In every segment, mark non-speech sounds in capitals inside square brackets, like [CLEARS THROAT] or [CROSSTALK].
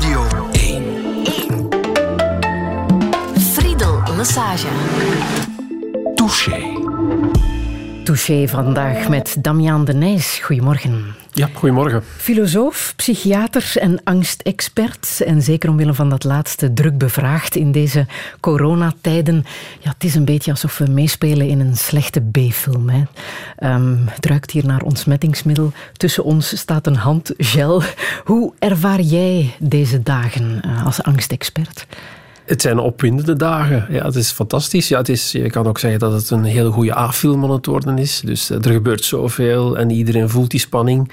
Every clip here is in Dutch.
Radio 1. 1. Friedel Massage. Touché. Touché vandaag met Damian de Nijs. Goedemorgen. Ja, goedemorgen. Filosoof, psychiater en angstexpert. En zeker omwille van dat laatste druk bevraagd in deze coronatijden. Ja, het is een beetje alsof we meespelen in een slechte B-film. Hè. Ehm, hier naar ontsmettingsmiddel. Tussen ons staat een handgel. Hoe ervaar jij deze dagen eh, als angstexpert? Het zijn opwindende dagen. Ja, het is fantastisch. Ja, het is, je kan ook zeggen dat het een hele goede A-film aan het worden is. Dus eh, er gebeurt zoveel en iedereen voelt die spanning.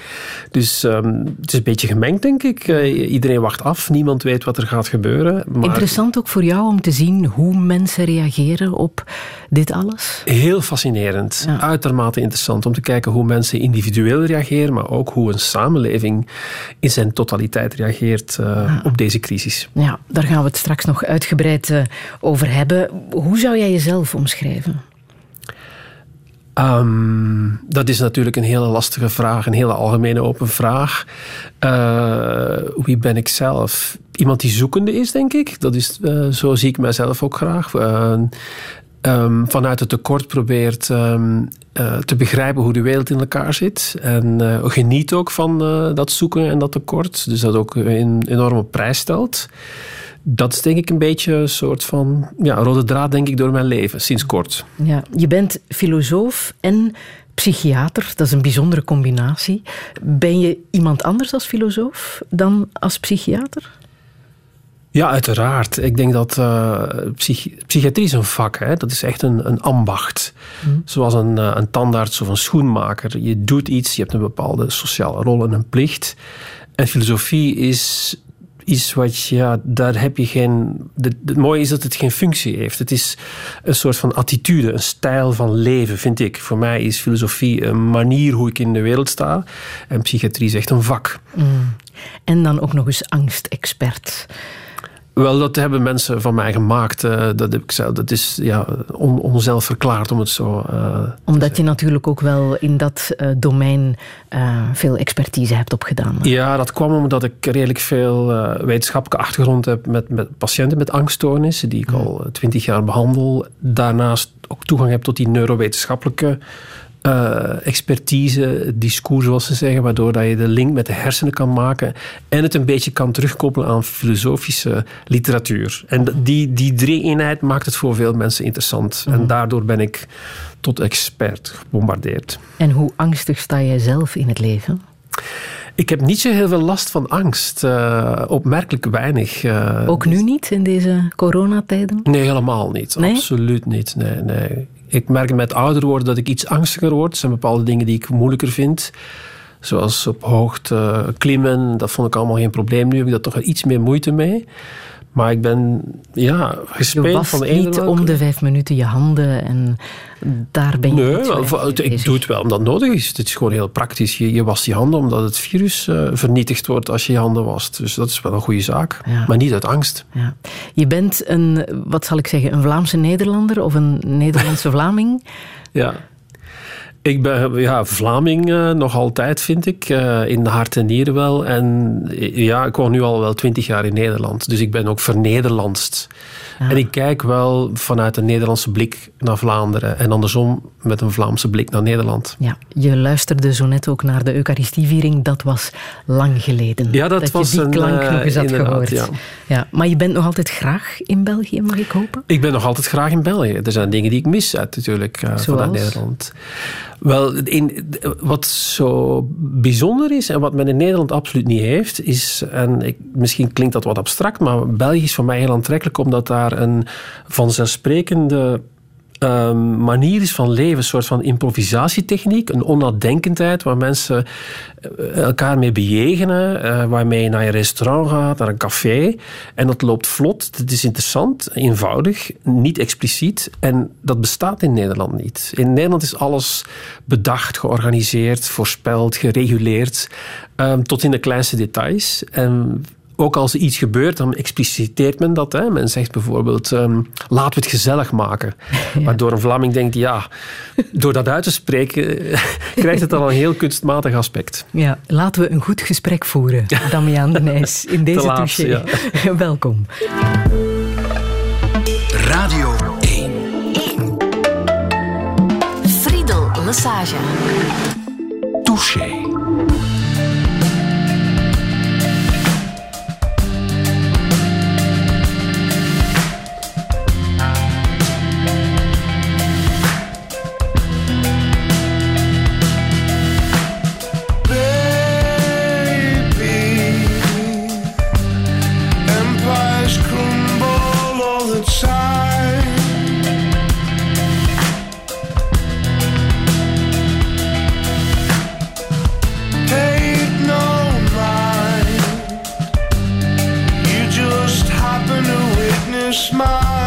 Dus um, het is een beetje gemengd, denk ik. Uh, iedereen wacht af. Niemand weet wat er gaat gebeuren. Maar... Interessant ook voor jou om te zien hoe mensen reageren op dit alles? Heel fascinerend. Ja. Uitermate interessant om te kijken hoe mensen individueel reageren, maar ook hoe een samenleving in zijn totaliteit reageert uh, ja. op deze crisis. Ja, daar gaan we het straks nog uitgebreid uh, over hebben. Hoe zou jij jezelf omschrijven? Um, dat is natuurlijk een hele lastige vraag, een hele algemene open vraag. Uh, wie ben ik zelf? Iemand die zoekende is, denk ik. Dat is, uh, zo zie ik mezelf ook graag. Um, vanuit het tekort probeert uh, te begrijpen hoe de wereld in elkaar zit. En geniet ook van dat zoeken en dat tekort. Dus dat ook een enorme prijs stelt. Dat is denk ik een beetje een soort van ja, rode draad denk ik door mijn leven, sinds kort. Ja, je bent filosoof en psychiater. Dat is een bijzondere combinatie. Ben je iemand anders als filosoof dan als psychiater? Ja, uiteraard. Ik denk dat uh, psych psychiatrie is een vak. Hè? Dat is echt een, een ambacht. Mm. Zoals een, uh, een tandarts of een schoenmaker. Je doet iets, je hebt een bepaalde sociale rol en een plicht. En filosofie is iets wat, ja, daar heb je geen... Het mooie is dat het geen functie heeft. Het is een soort van attitude, een stijl van leven, vind ik. Voor mij is filosofie een manier hoe ik in de wereld sta. En psychiatrie is echt een vak. Mm. En dan ook nog eens angstexpert. Wel, dat hebben mensen van mij gemaakt. Uh, dat, heb ik zelf, dat is ja, on, onzelf verklaard om het zo. Uh, Omdat je natuurlijk ook wel in dat uh, domein veel expertise hebt opgedaan. Ja, dat kwam omdat ik redelijk veel wetenschappelijke achtergrond heb met, met patiënten met angststoornissen, die ik al twintig jaar behandel. Daarnaast ook toegang heb tot die neurowetenschappelijke uh, expertise, discours zoals ze zeggen, waardoor dat je de link met de hersenen kan maken en het een beetje kan terugkoppelen aan filosofische literatuur. En die, die drie-eenheid maakt het voor veel mensen interessant. Mm. En daardoor ben ik tot expert gebombardeerd. En hoe angstig sta jij zelf in het leven? Ik heb niet zo heel veel last van angst. Uh, opmerkelijk weinig. Uh, Ook nu niet, in deze coronatijden? Nee, helemaal niet. Nee? Absoluut niet. Nee, nee. Ik merk met ouder worden dat ik iets angstiger word. Er zijn bepaalde dingen die ik moeilijker vind. Zoals op hoogte klimmen. Dat vond ik allemaal geen probleem. Nu heb ik daar toch iets meer moeite mee. Maar ik ben ja, gespeeld van de ene niet om de vijf minuten je handen en daar ben je Nee, ik doe het wel omdat het nodig is. Het is gewoon heel praktisch. Je, je wast je handen omdat het virus uh, vernietigd wordt als je je handen wast. Dus dat is wel een goede zaak. Ja. Maar niet uit angst. Ja. Je bent een, wat zal ik zeggen, een Vlaamse Nederlander of een Nederlandse [LAUGHS] Vlaming? Ja. Ik ben ja, Vlaming uh, nog altijd, vind ik. Uh, in de hart en nieren wel. En ja, ik woon nu al wel twintig jaar in Nederland. Dus ik ben ook vernederlandst. Ja. En ik kijk wel vanuit een Nederlandse blik naar Vlaanderen. En andersom met een Vlaamse blik naar Nederland. Ja, je luisterde zo net ook naar de Eucharistieviering. Dat was lang geleden. Ja, dat, dat was je die een, nog eens had gehoord. Ja. Ja, maar je bent nog altijd graag in België, mag ik hopen? Ik ben nog altijd graag in België. Er zijn dingen die ik mis uit, natuurlijk, uh, vanuit Nederland. Wel, wat zo bijzonder is en wat men in Nederland absoluut niet heeft, is, en ik, misschien klinkt dat wat abstract, maar België is voor mij heel aantrekkelijk omdat daar een vanzelfsprekende um, manier is van leven, een soort van improvisatietechniek, een onnadenkendheid waar mensen elkaar mee bejegenen, uh, waarmee je naar je restaurant gaat, naar een café. En dat loopt vlot, het is interessant, eenvoudig, niet expliciet. En dat bestaat in Nederland niet. In Nederland is alles bedacht, georganiseerd, voorspeld, gereguleerd, um, tot in de kleinste details. En ook als er iets gebeurt, dan expliciteert men dat. Hè. Men zegt bijvoorbeeld, um, laten we het gezellig maken. [LAUGHS] Waardoor een Vlaming denkt, ja, door dat uit te spreken, [LAUGHS] krijgt het dan een heel kunstmatig aspect. Ja, laten we een goed gesprek voeren, [LAUGHS] Damian de Nijs, in deze touche. Ja. Welkom. Radio 1. 1. Friedel Massage. Touché. Van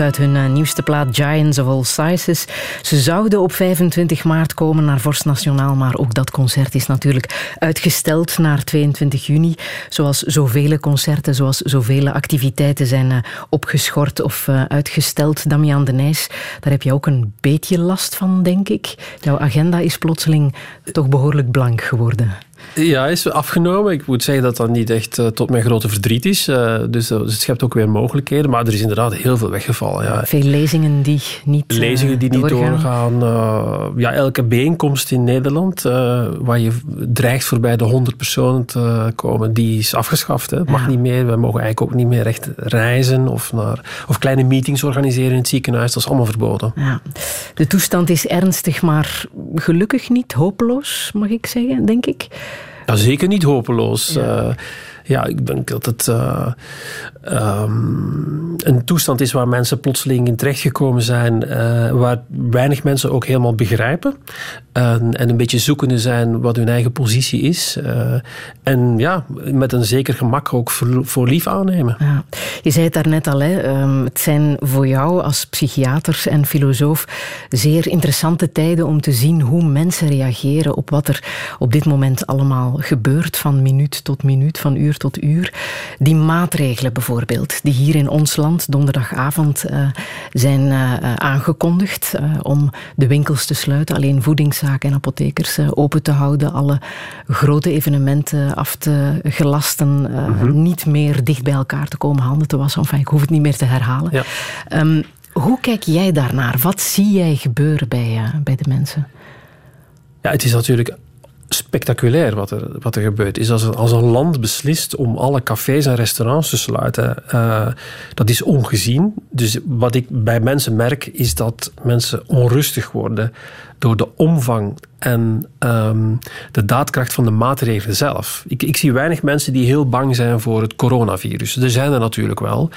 uit hun uh, nieuwste plaat Giants of All Sizes. Ze zouden op 25 maart komen naar Vorst Nationaal, maar ook dat concert is natuurlijk uitgesteld naar 22 juni. Zoals zoveel concerten, zoals zoveel activiteiten zijn uh, opgeschort of uitgesteld. Damian de Nijs, daar heb je ook een beetje last van, denk ik. Jouw agenda is plotseling toch behoorlijk blank geworden. Ja, is afgenomen. Ik moet zeggen dat dat niet echt uh, tot mijn grote verdriet is. Uh, dus, uh, dus het schept ook weer mogelijkheden. Maar er is inderdaad heel veel weggevallen. Ja. Veel lezingen die niet Lezingen die niet doorgaan. ja, elke bijeenkomst in Nederland, waar je dreigt voorbij de 100 personen te komen, die is afgeschaft. Hè. mag niet meer. We mogen eigenlijk ook niet meer echt reizen of, naar, of kleine meetings organiseren in het ziekenhuis. Dat is allemaal verboden. Ja. De toestand is ernstig, maar gelukkig niet hopeloos, mag ik zeggen, denk ik. Ja, zeker niet hopeloos. Ja. Ja, ik denk dat het uh, een toestand is waar mensen plotseling in terechtgekomen zijn, uh, waar weinig mensen ook helemaal begrijpen. en een beetje zoekende zijn wat hun eigen positie is. en ja, met een zeker gemak ook voor, voor lief aannemen. Ja. Je zei het daarnet al, hè, ehm, het zijn voor jou als psychiater en filosoof zeer interessante tijden om te zien hoe mensen reageren op wat er op dit moment allemaal gebeurt, van minuut tot minuut, van uur tot uur. Die maatregelen bijvoorbeeld, die hier in ons land donderdagavond uh, zijn uh, aangekondigd uh, om de winkels te sluiten, alleen voedingszaken en apothekers open te houden, alle grote evenementen af te gelasten, mm-hmm. niet meer dicht bij elkaar te komen, handen te wassen. Enfin, ik hoef het niet meer te herhalen. Ja. Um, hoe kijk jij daarnaar? Wat zie jij gebeuren bij, bij de mensen? Ja, het is natuurlijk spectaculair wat er, wat er gebeurt. Is als, als een land beslist om alle cafés en restaurants te sluiten, uh, dat is ongezien. Dus wat ik bij mensen merk, is dat mensen onrustig worden door de omvang en um, de daadkracht van de maatregelen zelf. Ik, ik, zie weinig mensen die heel bang zijn voor het coronavirus. Er zijn er natuurlijk wel.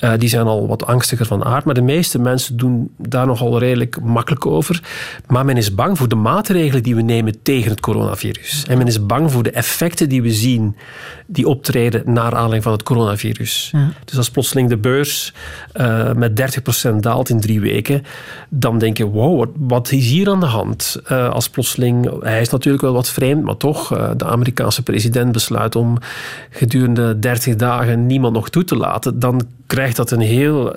Uh, die zijn al wat angstiger van aard. Maar de meeste mensen doen daar nogal redelijk makkelijk over. Maar men is bang voor de maatregelen die we nemen tegen het coronavirus. En men is bang voor de effecten die we zien die optreden naar aanleiding van het coronavirus. Ja. Dus als plotseling de beurs uh, met 30% daalt in drie weken, dan denk je, wow, wat, wat is hier aan de hand? Uh, als plotseling, hij is natuurlijk wel wat vreemd, maar toch, uh, de Amerikaanse president besluit om gedurende 30 dagen niemand nog toe te laten, dan krijgt dat een heel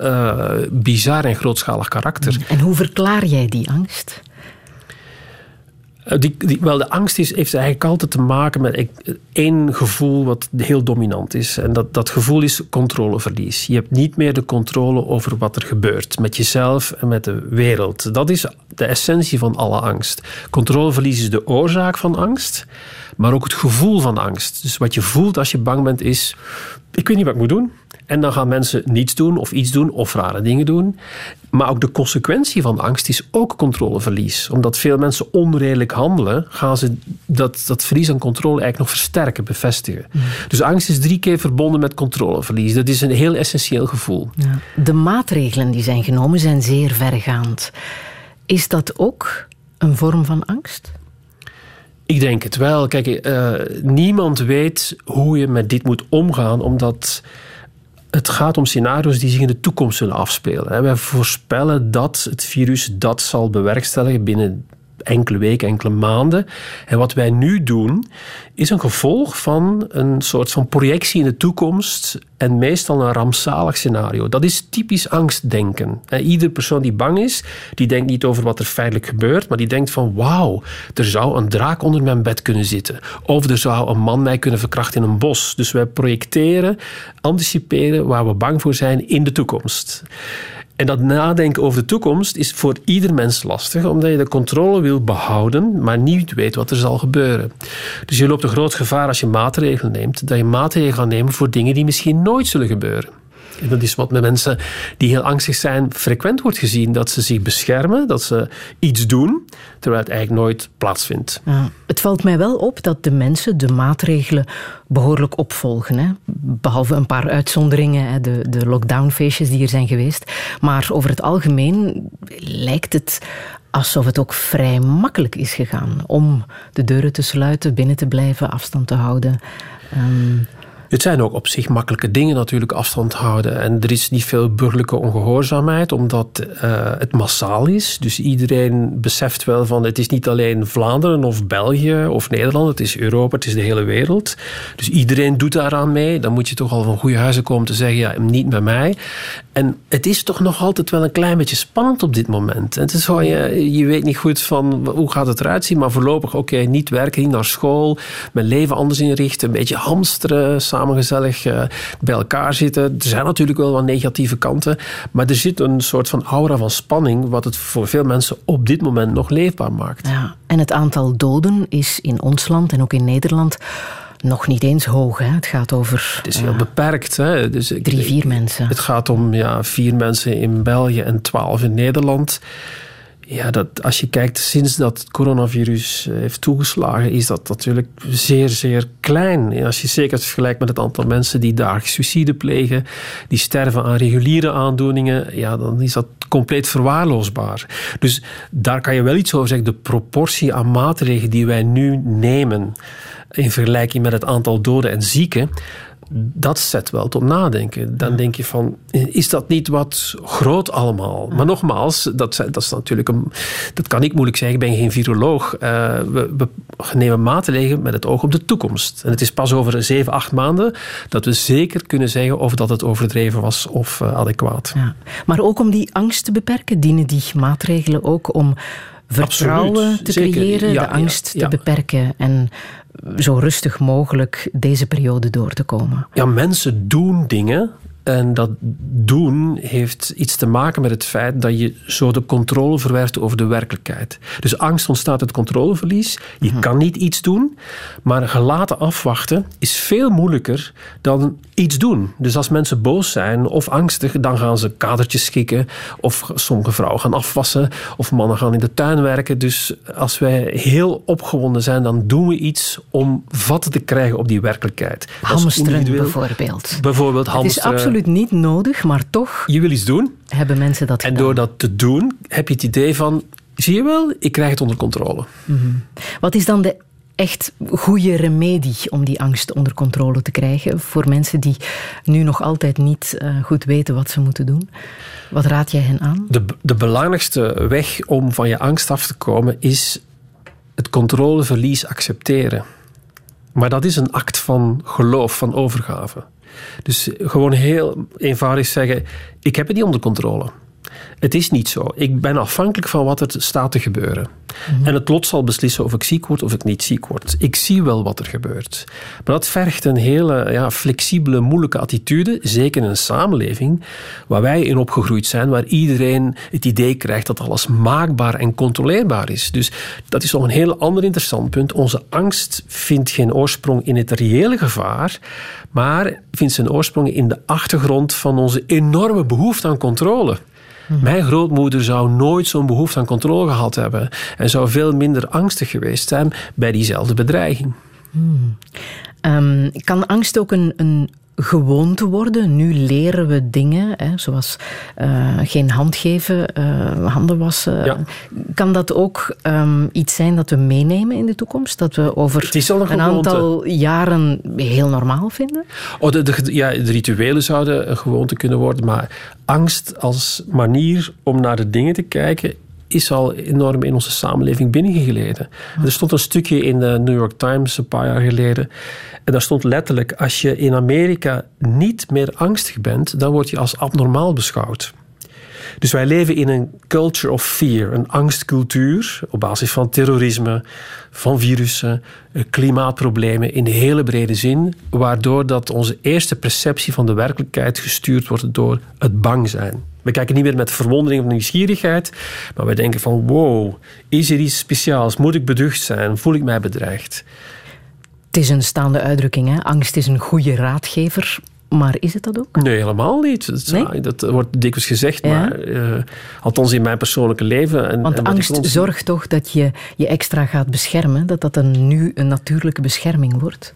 bizar en grootschalig karakter. En hoe verklaar jij die angst? Eh, die, wel, de angst is, heeft eigenlijk altijd te maken met één gevoel wat heel dominant is. En dat, dat gevoel is controleverlies. Je hebt niet meer de controle over wat er gebeurt met jezelf en met de wereld. Dat is de essentie van alle angst. Controleverlies is de oorzaak van angst, maar ook het gevoel van angst. Dus wat je voelt als je bang bent is: ik weet niet wat ik moet doen. En dan gaan mensen niets doen of iets doen of rare dingen doen. Maar ook de consequentie van angst is ook controleverlies. Omdat veel mensen onredelijk handelen, gaan ze dat, dat verlies aan controle eigenlijk nog versterken, bevestigen. Mm. Dus angst is drie keer verbonden met controleverlies. Dat is een heel essentieel gevoel. Ja. De maatregelen die zijn genomen zijn zeer vergaand. Is dat ook een vorm van angst? Ik denk het wel. Kijk, uh, niemand weet hoe je met dit moet omgaan, omdat het gaat om scenario's die zich in de toekomst zullen afspelen. Wij voorspellen dat het virus dat zal bewerkstelligen binnen enkele weken, enkele maanden. En wat wij nu doen, is een gevolg van een soort van projectie in de toekomst en meestal een rampzalig scenario. Dat is typisch angstdenken. Iedere persoon die bang is, die denkt niet over wat er feitelijk gebeurt, maar die denkt van wauw, er zou een draak onder mijn bed kunnen zitten. Of er zou een man mij kunnen verkrachten in een bos. Dus wij projecteren, anticiperen waar we bang voor zijn in de toekomst. En dat nadenken over de toekomst is voor ieder mens lastig, omdat je de controle wil behouden, maar niet weet wat er zal gebeuren. Dus je loopt een groot gevaar als je maatregelen neemt, dat je maatregelen gaat nemen voor dingen die misschien nooit zullen gebeuren. Dat is wat met mensen die heel angstig zijn frequent wordt gezien. Dat ze zich beschermen, dat ze iets doen, terwijl het eigenlijk nooit plaatsvindt. Ja. Het valt mij wel op dat de mensen de maatregelen behoorlijk opvolgen. Hè? Behalve een paar uitzonderingen, hè? de, de lockdownfeestjes die er zijn geweest. Maar over het algemeen lijkt het alsof het ook vrij makkelijk is gegaan om de deuren te sluiten, binnen te blijven, afstand te houden. Um, het zijn ook op zich makkelijke dingen natuurlijk afstand houden. En er is niet veel burgerlijke ongehoorzaamheid, omdat uh, het massaal is. Dus iedereen beseft wel van het is niet alleen Vlaanderen of België of Nederland, het is Europa, het is de hele wereld. Dus iedereen doet daaraan mee. Dan moet je toch al van goede huizen komen te zeggen, ja, niet bij mij. En het is toch nog altijd wel een klein beetje spannend op dit moment. En het is gewoon, je, je weet niet goed van hoe gaat het eruit zien, maar voorlopig, oké, niet werken, niet naar school, mijn leven anders inrichten, een beetje hamsteren, samen gezellig uh, bij elkaar zitten. Er zijn natuurlijk wel wat negatieve kanten, maar er zit een soort van aura van spanning, wat het voor veel mensen op dit moment nog leefbaar maakt. Ja, en het aantal doden is in ons land en ook in Nederland nog niet eens hoog. Hè? Het gaat over. Het is heel uh, beperkt. Hè? Dus drie, vier mensen. Het gaat om ja, vier mensen in België en twaalf in Nederland. Ja, dat, als je kijkt sinds dat het coronavirus eh, heeft toegeslagen, is dat natuurlijk zeer, zeer klein. Als je zeker vergelijkt met het aantal mensen die dagelijks suïcide plegen, die sterven aan reguliere aandoeningen, ja, dan is dat compleet verwaarloosbaar. Dus daar kan je wel iets over zeggen. De proportie aan maatregelen die wij nu nemen in vergelijking met het aantal doden en zieken, dat zet wel tot nadenken. Dan denk je van, is dat niet wat groot allemaal? Maar nogmaals, dat, dat is natuurlijk een, dat kan ik moeilijk zeggen, ik ben geen viroloog. Uh, we, we, nemen maatregelen met het oog op de toekomst. En het is pas over zeven, acht maanden dat we zeker kunnen zeggen of dat het overdreven was of uh, adequaat. Ja. Maar ook om die angst te beperken, dienen die maatregelen ook om vertrouwen te creëren, de angst te beperken en zo rustig mogelijk deze periode door te komen. Ja, mensen doen dingen en dat doen heeft iets te maken met het feit dat je zo de controle verwerft over de werkelijkheid. Dus angst ontstaat uit controleverlies. Je mhm. kan niet iets doen, maar gelaten afwachten is veel moeilijker dan iets doen. Dus als mensen boos zijn of angstig, dan gaan ze kadertjes schikken. Of sommige vrouwen gaan afwassen. Of mannen gaan in de tuin werken. Dus als wij heel opgewonden zijn, dan doen we iets om vatten te krijgen op die werkelijkheid. Hamsteren bijvoorbeeld. Bijvoorbeeld hamsteren absoluut niet nodig, maar toch. Je wil iets doen. Hebben mensen dat En door dat te doen, heb je het idee van: zie je wel, ik krijg het onder controle. Mhm. Wat is dan de echt goede remedie om die angst onder controle te krijgen voor mensen die nu nog altijd niet uh, goed weten wat ze moeten doen? Wat raad jij hen aan? De, de belangrijkste weg om van je angst af te komen is het controleverlies accepteren. Maar dat is een act van geloof, van overgave. Dus gewoon heel eenvoudig zeggen: ik heb het niet onder controle. Het is niet zo. Ik ben afhankelijk van wat er staat te gebeuren. Mhm. En het lot zal beslissen of ik ziek word of ik niet ziek word. Ik zie wel wat er gebeurt. Maar dat vergt een hele ja, flexibele, moeilijke attitude. Zeker in een samenleving waar wij in opgegroeid zijn, waar iedereen het idee krijgt dat alles maakbaar en controleerbaar is. Dus dat is nog een heel ander interessant punt. Onze angst vindt geen oorsprong in het reële gevaar, maar vindt zijn oorsprong in de achtergrond van onze enorme behoefte aan controle. Mhm. Mijn grootmoeder zou nooit zo'n behoefte aan controle gehad hebben en zou veel minder angstig geweest zijn bij diezelfde bedreiging. Hmm. Um, kan angst ook een, een gewoonte worden. Nu leren we dingen, hè, zoals uh, geen hand geven, uh, handen wassen. Kan dat ook um, iets zijn dat we meenemen in de toekomst? Dat we over een, een aantal jaren heel normaal vinden? Oh, de, de, ja, de rituelen zouden een gewoonte kunnen worden, maar angst als manier om naar de dingen te kijken is al enorm in onze samenleving binnengegleden. Er stond een stukje in de New York Times een paar jaar geleden. En daar stond letterlijk: als je in Amerika niet meer angstig bent, dan word je als abnormaal beschouwd. Dus wij leven in een culture of fear, een angstcultuur op basis van terrorisme, van virussen, eh, klimaatproblemen in de hele brede zin, waardoor dat onze eerste perceptie van de werkelijkheid gestuurd wordt door het bang zijn. We kijken niet meer met verwondering of nieuwsgierigheid, maar we denken van wow, is er iets speciaals? Moet ik beducht zijn? Voel ik mij bedreigd? Het is een staande uitdrukking. Hè? Angst is een goede raadgever. Maar is het dat ook? Nee, helemaal niet. Dat, nee? dat wordt dikwijls gezegd, maar uh, althans in mijn persoonlijke leven. En, Want angst zorgt toch dat je je extra gaat beschermen, dat dat een, nu een natuurlijke bescherming wordt?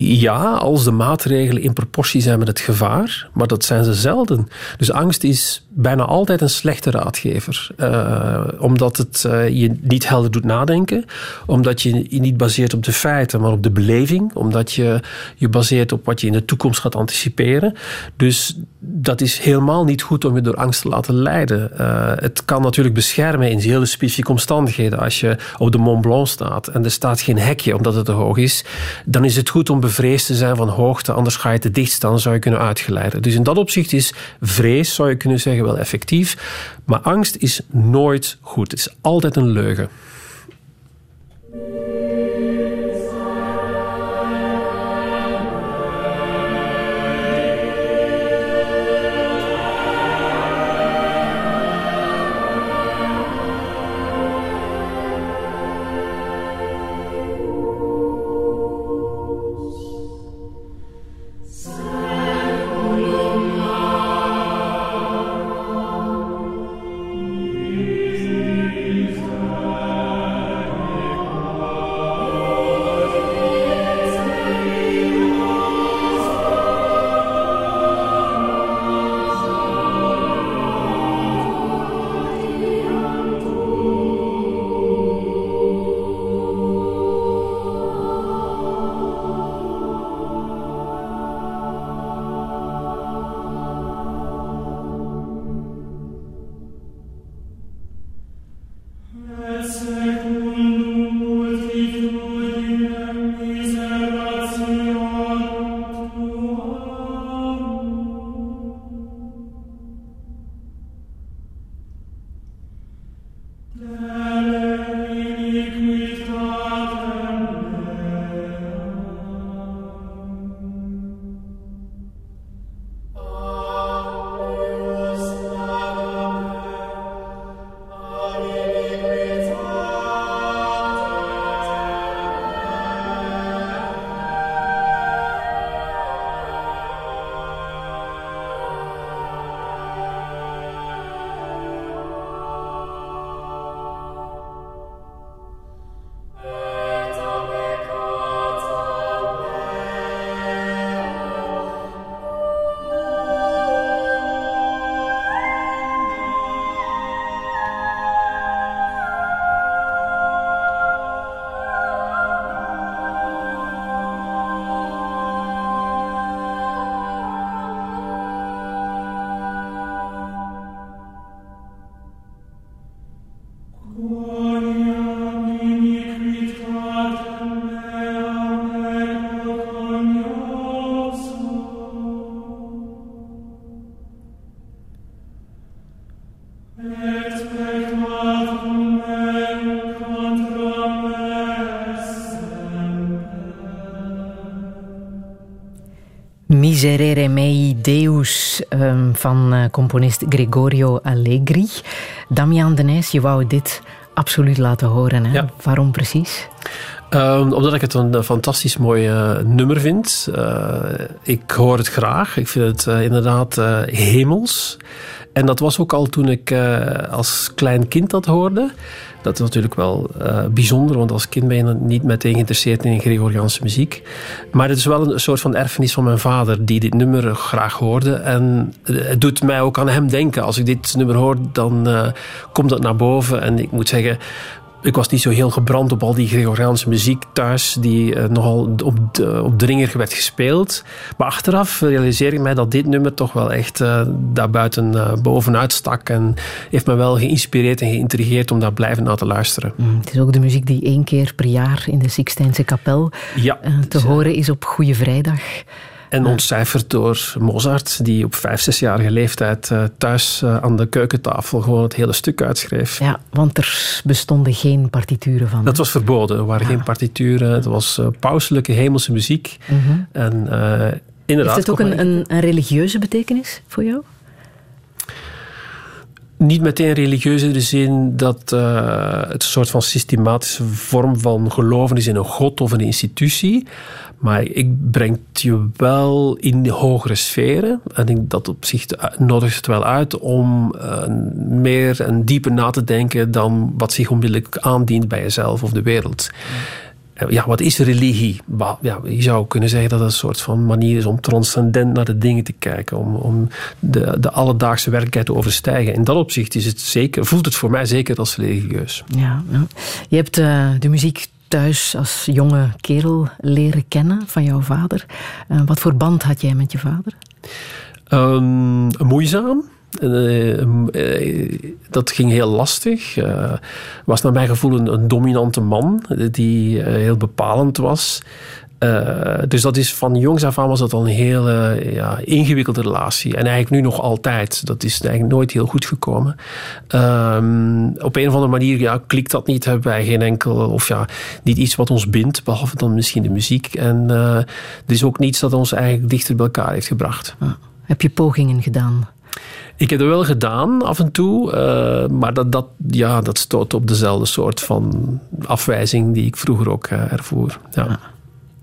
Ja, als de maatregelen in proportie zijn met het gevaar, maar dat zijn ze zelden. Dus angst is bijna altijd een slechte raadgever, uh, omdat het uh, je niet helder doet nadenken, omdat je je niet baseert op de feiten, maar op de beleving, omdat je je baseert op wat je in de toekomst gaat anticiperen. Dus dat is helemaal niet goed om je door angst te laten leiden. Uh, het kan natuurlijk beschermen in hele specifieke omstandigheden. Als je op de Mont Blanc staat en er staat geen hekje omdat het te hoog is, dan is het goed om bevreesd te zijn van hoogte, anders ga je te dicht staan, zou je kunnen uitgeleiden. Dus in dat opzicht is vrees, zou je kunnen zeggen, wel effectief. Maar angst is nooit goed. Het is altijd een leugen. Miserere mei Deus um, van uh, componist Gregorio Allegri. Damian de Nijs, je wou dit absoluut laten horen. Hè? Ja. Waarom precies? Um, omdat ik het een fantastisch mooi uh, nummer vind. Uh, ik hoor het graag. Ik vind het uh, inderdaad hemels. En dat was ook al toen ik als klein kind dat hoorde. Dat is natuurlijk wel uh, bijzonder, want als kind ben je niet meteen geïnteresseerd in Gregoriaanse muziek. Maar het is wel een soort van erfenis van mijn vader, die dit nummer graag hoorde. En het doet mij ook aan hem denken. Als ik dit nummer hoor, dan uh, komt dat naar boven. En ik moet zeggen, ik was niet zo heel gebrand op al die Gregoriaanse muziek thuis, die uh, nogal op, de, op dringer werd gespeeld. Maar achteraf realiseer ik mij dat dit nummer toch wel echt uh, daarbuiten uh, bovenuit stak. En heeft me wel geïnspireerd en geïntrigeerd om daar blijvend naar te luisteren. Mm, het is ook de muziek die één keer per jaar in de Sixtijnse kapel ja, te horen is op Goede Vrijdag. En ontcijferd door Mozart, die op vijf, zesjarige leeftijd uh, thuis uh, aan de keukentafel gewoon het hele stuk uitschreef. Ja, want er bestonden geen partituren van. Dat was verboden. Er waren geen partituren. Het was uh, pauselijke hemelse muziek. Mm -hmm. En inderdaad... Heeft het ook een, een, een religieuze betekenis voor jou? niet meteen religieus in de zin dat uh, het een soort van systematische vorm van geloven is in een god of een institutie. Maar ik breng je wel in de hogere sferen. En ik denk dat op zich nodigt het wel uit om uh, meer en dieper na te denken dan wat zich onmiddellijk aandient bij jezelf of de wereld. Eh, ja, wat is religie? Ja, je zou kunnen zeggen dat het een soort van manier is om transcendent naar de dingen te kijken, om, om de, de alledaagse werkelijkheid te overstijgen. In dat opzicht is het zeker, voelt het voor mij zeker als religieus. Ja, ja. je hebt uh, de muziek thuis als jonge kerel leren kennen van jouw vader. Uh, wat voor band had jij met je vader? Um, moeizaam. Uh, dat ging heel lastig. Uh, was naar mijn gevoel een dominante man die heel bepalend was. Uh, dus dat is van jongs af aan was dat al een hele ja, ingewikkelde relatie. En eigenlijk nu nog altijd. Dat is eigenlijk nooit heel goed gekomen. Um, op een of andere manier ja, klikt dat niet. Hebben wij geen enkel, of ja, niet iets wat ons bindt. Behalve dan misschien de muziek. En uh, er is ook niets dat ons eigenlijk dichter bij elkaar heeft gebracht. Heb je pogingen gedaan? Ik heb er wel gedaan af en toe, uh, maar dat, dat, ja, dat stoot op dezelfde soort van afwijzing die ik vroeger ook uh, ervoer. Ja.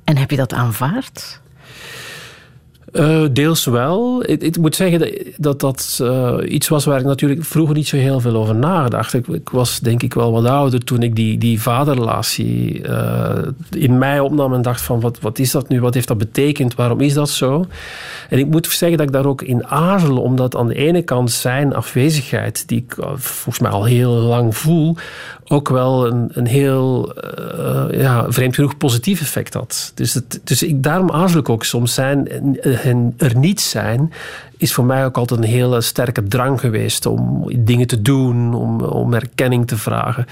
En heb je dat aanvaard? Uh, deels wel. Ik, moet zeggen dat dat, uh, iets was waar ik natuurlijk vroeger niet zo heel veel over nagedacht. Ik, ik was denk ik wel wat ouder toen ik die, die vaderrelatie uh, in mij opnam en dacht van wat, wat is dat nu? Wat heeft dat betekend? Waarom is dat zo? En ik moet zeggen dat ik daar ook in aarzel, omdat aan de ene kant zijn afwezigheid, die ik volgens mij al heel lang voel, ook wel een, een heel uh, ja, vreemd genoeg positief effect had. Dus, het, dus ik, daarom aarzel ik ook soms zijn en er niet zijn, is voor mij ook altijd een hele sterke drang geweest om dingen te doen, om, om erkenning te vragen.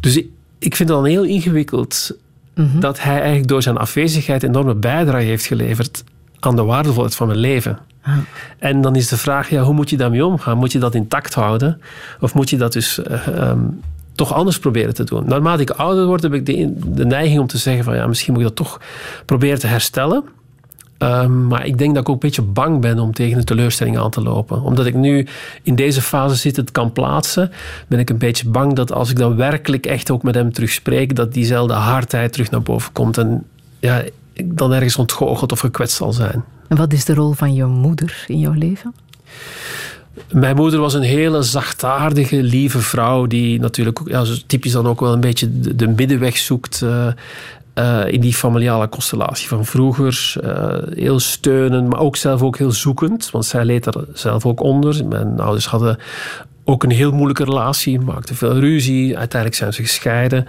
Dus ik, ik vind het dan heel ingewikkeld mm-hmm. dat hij eigenlijk door zijn afwezigheid enorme bijdrage heeft geleverd aan de waardevolheid van mijn leven. Ah. En dan is de vraag, ja, hoe moet je daarmee omgaan? Moet je dat intact houden? Of moet je dat dus uh, um, toch anders proberen te doen. Naarmate ik ouder word, heb ik de, neiging om te zeggen van ja, misschien moet ik dat toch proberen te herstellen. Um, maar ik denk dat ik ook een beetje bang ben om tegen een teleurstelling aan te lopen. Omdat ik nu in deze fase zit, het kan plaatsen, ben ik een beetje bang dat als ik dan werkelijk echt ook met hem terug spreek, dat diezelfde hardheid terug naar boven komt en ja, ik dan ergens ontgoocheld of gekwetst zal zijn. En wat is de rol van jouw moeder in jouw leven? Mijn moeder was een hele zachtaardige, lieve vrouw. Die natuurlijk typisch dan ook wel een beetje de, de middenweg zoekt. Uh, uh, in die familiale constellatie van vroeger. Uh, heel steunend, maar ook zelf ook heel zoekend. Want zij leed er zelf ook onder. Mijn ouders hadden ook een heel moeilijke relatie, maakte veel ruzie. Uiteindelijk zijn ze gescheiden.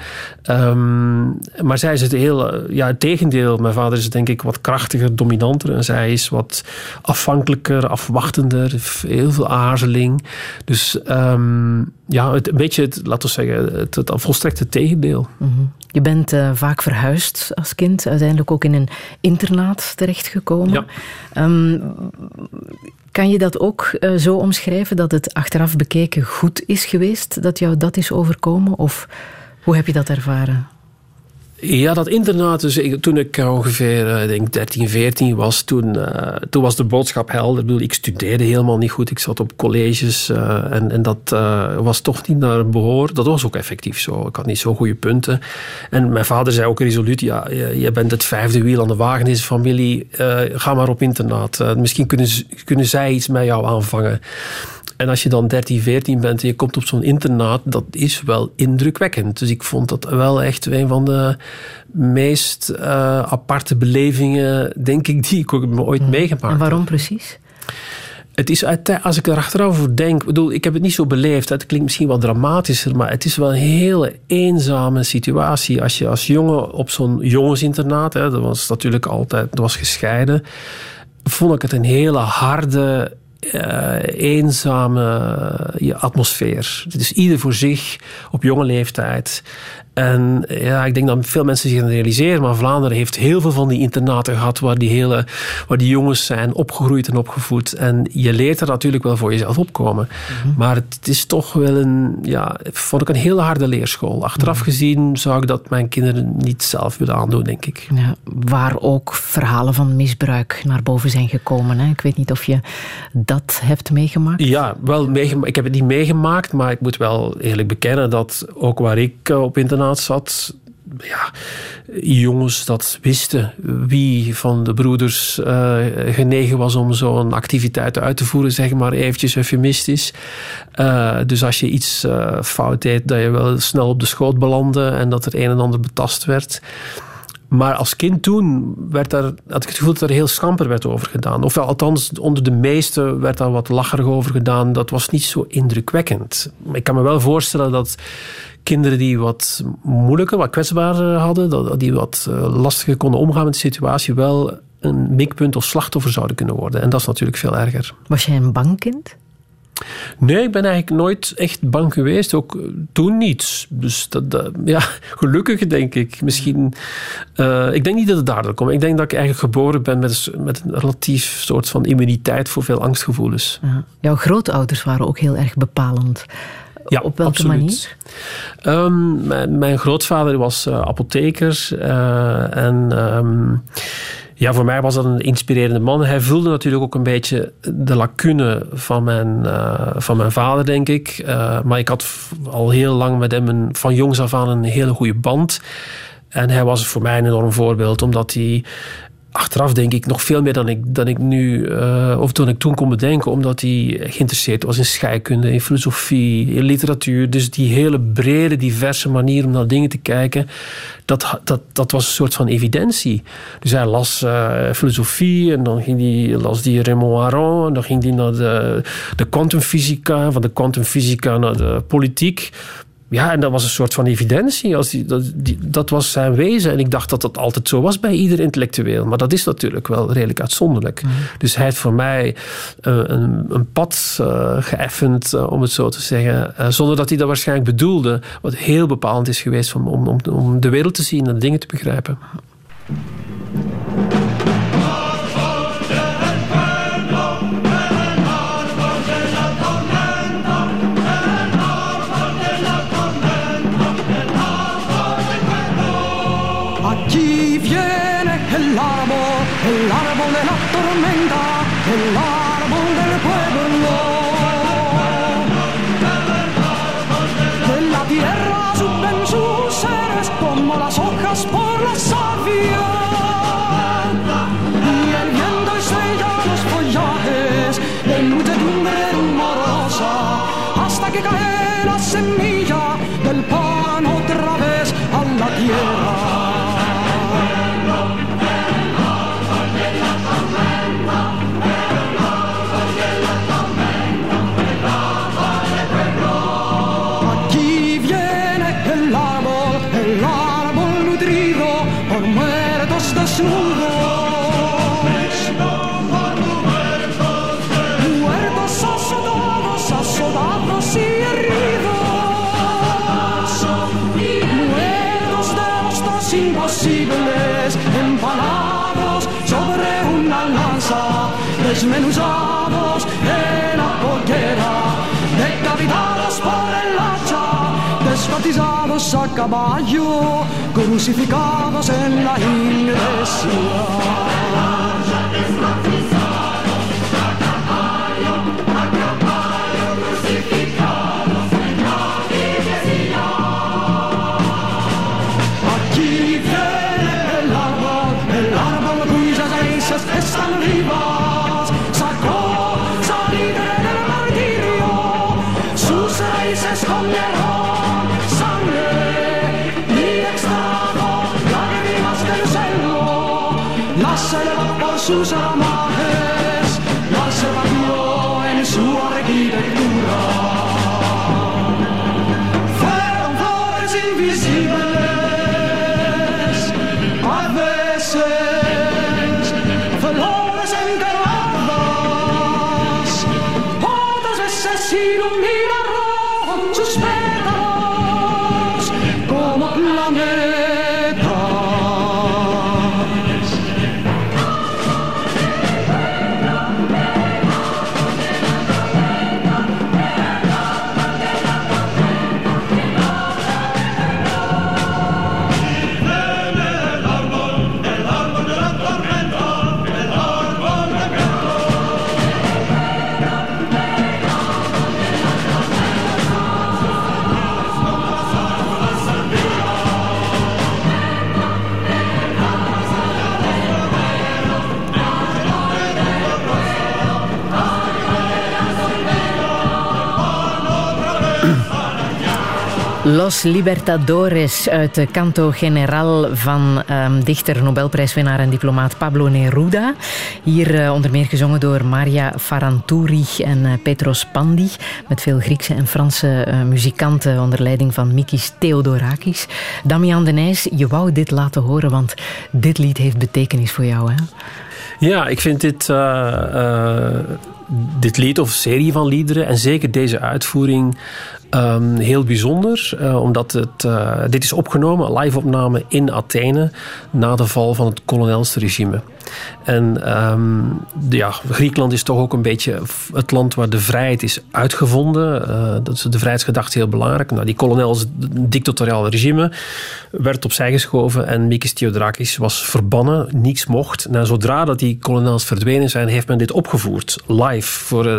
Um, maar zij is het heel, ja, het tegendeel. Mijn vader is denk ik wat krachtiger, dominanter. En zij is wat afhankelijker, afwachtender, heel veel aarzeling. Dus um, ja, het, een beetje, het, laten we zeggen, het, het volstrekte tegendeel. Mm -hmm. Je bent uh, vaak verhuisd als kind, uiteindelijk ook in een internaat terechtgekomen. Ja. Um, kan je dat ook uh, zo omschrijven dat het achteraf bekeken goed is geweest dat jou dat is overkomen? Of hoe heb je dat ervaren? Ja, dat internaat, dus toen ik ongeveer denk 13, 14 was, toen, uh, toen was de boodschap helder. Ik, bedoel, ik studeerde helemaal niet goed, ik zat op colleges uh, en, en dat was toch niet naar behoor. Dat was ook effectief zo. Ik had niet zo goede punten. En mijn vader zei ook resoluut, ja, je bent het vijfde wiel aan de wagen in deze familie, ga maar op internaat. misschien kunnen, kunnen zij iets met jou aanvangen. En als je dan 13, 14 bent en je komt op zo'n internaat, dat is wel indrukwekkend. Dus ik vond dat wel echt een van de meest uh, aparte belevingen, denk ik, die ik ook ooit hmm. meegemaakt heb. En waarom precies? Het is, als ik er achteraf over denk, bedoel, ik heb het niet zo beleefd. Het klinkt misschien wat dramatischer, maar het is wel een hele eenzame situatie. Als je als jongen op zo'n jongensinternaat, hè, dat was natuurlijk altijd, dat was gescheiden, vond ik het een hele harde, uh, eenzame atmosfeer. Het is ieder voor zich op jonge leeftijd. En ja, ik denk dat veel mensen zich gaan realiseren, maar Vlaanderen heeft heel veel van die internaten gehad waar die, hele, waar die jongens zijn opgegroeid en opgevoed. En je leert er natuurlijk wel voor jezelf opkomen. Mhm. Maar het is toch wel een, ja, vond ik een heel harde leerschool. Achteraf mhm. gezien zou ik dat mijn kinderen niet zelf willen aandoen, denk ik. Ja, waar ook verhalen van misbruik naar boven zijn gekomen. Hè? Ik weet niet of je dat hebt meegemaakt. Ja, wel meegemaakt. ik heb het niet meegemaakt, maar ik moet wel eerlijk bekennen dat ook waar ik eh, op internaat zat, ja, jongens dat wisten wie van de broeders uh, genegen was om zo'n activiteit uit te voeren, zeg maar eventjes eufemistisch. Uh, dus als je iets uh, fout deed, dat je wel snel op de schoot belandde en dat er een en ander betast werd. Maar als kind toen werd daar, had ik het gevoel dat er heel schamper werd over gedaan. Of althans, onder de meesten werd daar wat lacherig over gedaan. Dat was niet zo indrukwekkend. Ik kan me wel voorstellen dat kinderen die wat moeilijker, wat kwetsbaarder hadden, die wat eh, lastiger konden omgaan met de situatie, wel een mikpunt of slachtoffer zouden kunnen worden. En dat is natuurlijk veel erger. Was jij een bang kind? Nee, ik ben eigenlijk nooit echt bang geweest. Ook toen niet. Dus dat, ja, [LAUGHS] gelukkig denk ik. Misschien, uh, ik denk niet dat het daardoor komt. Ik denk dat ik eigenlijk geboren ben met, met een relatief soort van immuniteit voor veel angstgevoelens. Ja. Jouw grootouders waren ook heel erg bepalend. Ja, Op welke manier? Um, mijn, mijn, grootvader was uh, apotheker uh, en um, ja, voor mij was dat een inspirerende man. Hij vulde natuurlijk ook een beetje de lacune van mijn, uh, van mijn vader, denk ik. maar ik had al heel lang met hem een, van jongs af aan een hele goede band. En hij was voor mij een enorm voorbeeld, omdat hij achteraf denk ik nog veel meer dan ik, dan ik nu, uh, of toen ik toen kon bedenken, omdat hij geïnteresseerd was in scheikunde, in filosofie, in literatuur. Dus die hele brede, diverse manier om naar dingen te kijken, dat, dat, dat was een soort van evidentie. Dus hij las uh, filosofie en dan ging hij, las die Raymond Aron en dan ging hij naar de, de kwantumfysica, van de kwantumfysica naar de politiek. Ja, en dat was een soort van evidentie. Als die, dat, die, dat was zijn wezen. En ik dacht dat dat altijd zo was bij ieder intellectueel. Maar dat is natuurlijk wel redelijk uitzonderlijk. Mhm. Dus hij heeft voor mij uh, een, een, pad uh, geëffend, uh, om het zo te zeggen. zonder dat hij dat waarschijnlijk bedoelde. Wat heel bepalend is geweest om, om, om de wereld te zien en dingen te begrijpen. Caballo, crucificados en la iglesia. Los Libertadores uit de Canto General van um, dichter, Nobelprijswinnaar en diplomaat Pablo Neruda. Hier uh, onder meer gezongen door Maria Faranturi en uh, Petros Pandi. Met veel Griekse en Franse uh, muzikanten onder leiding van Mikis Theodorakis. Damian de Nijs, je wou dit laten horen, want dit lied heeft betekenis voor jou, hè? Ja, ik vind dit dit lied of serie van liederen en zeker deze uitvoering um, heel bijzonder. Uh, omdat het, uh, dit is opgenomen, live opname in Athene na de val van het kolonelsregime. En um, ja, Griekenland is toch ook een beetje het land waar de vrijheid is uitgevonden. Uh, dat is de vrijheidsgedachte heel belangrijk. Nou, die kolonels, dictatoriaal regime, werd opzij geschoven en Mikis Theodorakis was verbannen. Niets mocht. Nou, zodra dat die kolonels verdwenen zijn, heeft men dit opgevoerd. Live voor uh,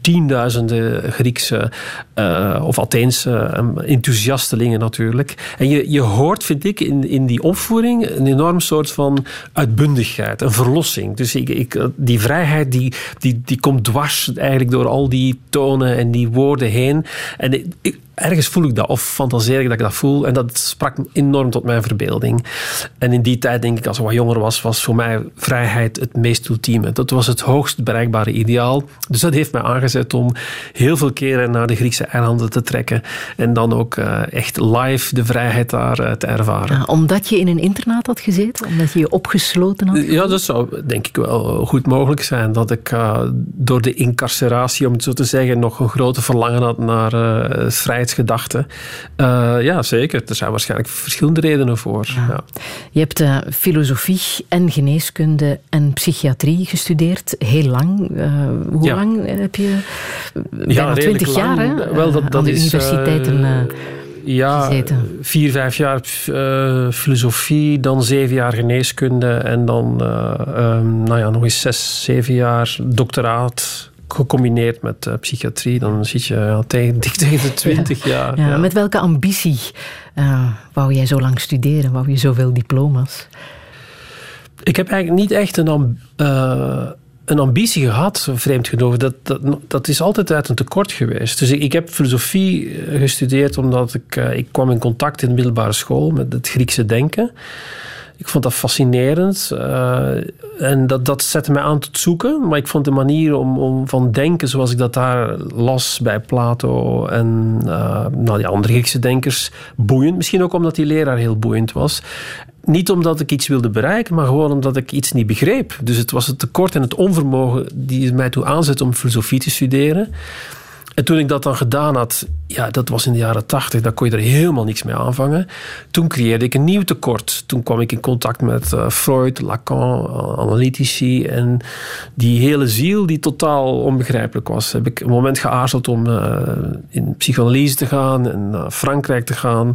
tienduizenden Griekse uh, of Atheense enthousiastelingen natuurlijk. En je, je hoort, vind ik, in, in die opvoering een enorm soort van een verlossing. Dus ik, ik, die vrijheid die, die, die komt dwars eigenlijk door al die tonen en die woorden heen. En ik, ergens voel ik dat of fantaseer ik dat ik dat voel. En dat sprak enorm tot mijn verbeelding. En in die tijd, denk ik, als ik wat jonger was, was voor mij vrijheid het meest ultieme. Dat was het hoogst bereikbare ideaal. Dus dat heeft mij aangezet om heel veel keren naar de Griekse eilanden te trekken. En dan ook uh, echt live de vrijheid daar uh, te ervaren. Ja, omdat je in een internaat had gezeten? Omdat je je opgesloten had? Ja, dat zou denk ik wel goed mogelijk zijn. Dat ik uh, door de incarceratie, om het zo te zeggen, nog een grote verlangen had naar vrijheid vrijheidsgedachte. Uh, ja, zeker. Er zijn waarschijnlijk verschillende redenen voor. Ja. Ja. Je hebt uh, filosofie en geneeskunde en psychiatrie gestudeerd. Heel lang. Uh, hoe ja. lang heb je? Bijna twintig jaar, hè? Wel, dat, dat is, universiteiten ja, gezeten. vier, vijf jaar uh, filosofie, dan zeven jaar geneeskunde en dan uh, um, nou ja, nog eens zes, zeven jaar doctoraat gecombineerd met uh, psychiatrie, dan zit je ja, tegen, dik [LAUGHS] tegen de twintig ja. jaar. Ja, ja. Met welke ambitie uh, wou jij zo lang studeren? Wou je zoveel diploma's? Ik heb eigenlijk niet echt een, uh, een ambitie gehad, vreemd genoeg. Dat, dat, dat is altijd uit een tekort geweest. Dus ik, ik heb filosofie gestudeerd omdat ik, ik kwam in contact in de middelbare school met het Griekse denken. Ik vond dat fascinerend. Uh, en dat, dat zette mij aan tot zoeken. Maar ik vond de manier om, om van denken zoals ik dat daar las bij Plato en uh, nou, die andere Griekse denkers boeiend. Misschien ook omdat die leraar heel boeiend was. Niet omdat ik iets wilde bereiken, maar gewoon omdat ik iets niet begreep. Dus het was het tekort en het onvermogen die mij toe aanzet om filosofie te studeren. En toen ik dat dan gedaan had, ja, dat was in de jaren tachtig, daar kon je er helemaal niks mee aanvangen. Toen creëerde ik een nieuw tekort. Toen kwam ik in contact met uh, Freud, Lacan, analytici. En die hele ziel die totaal onbegrijpelijk was. Heb ik een moment geaarzeld om uh, in psychologie te gaan en naar Frankrijk te gaan.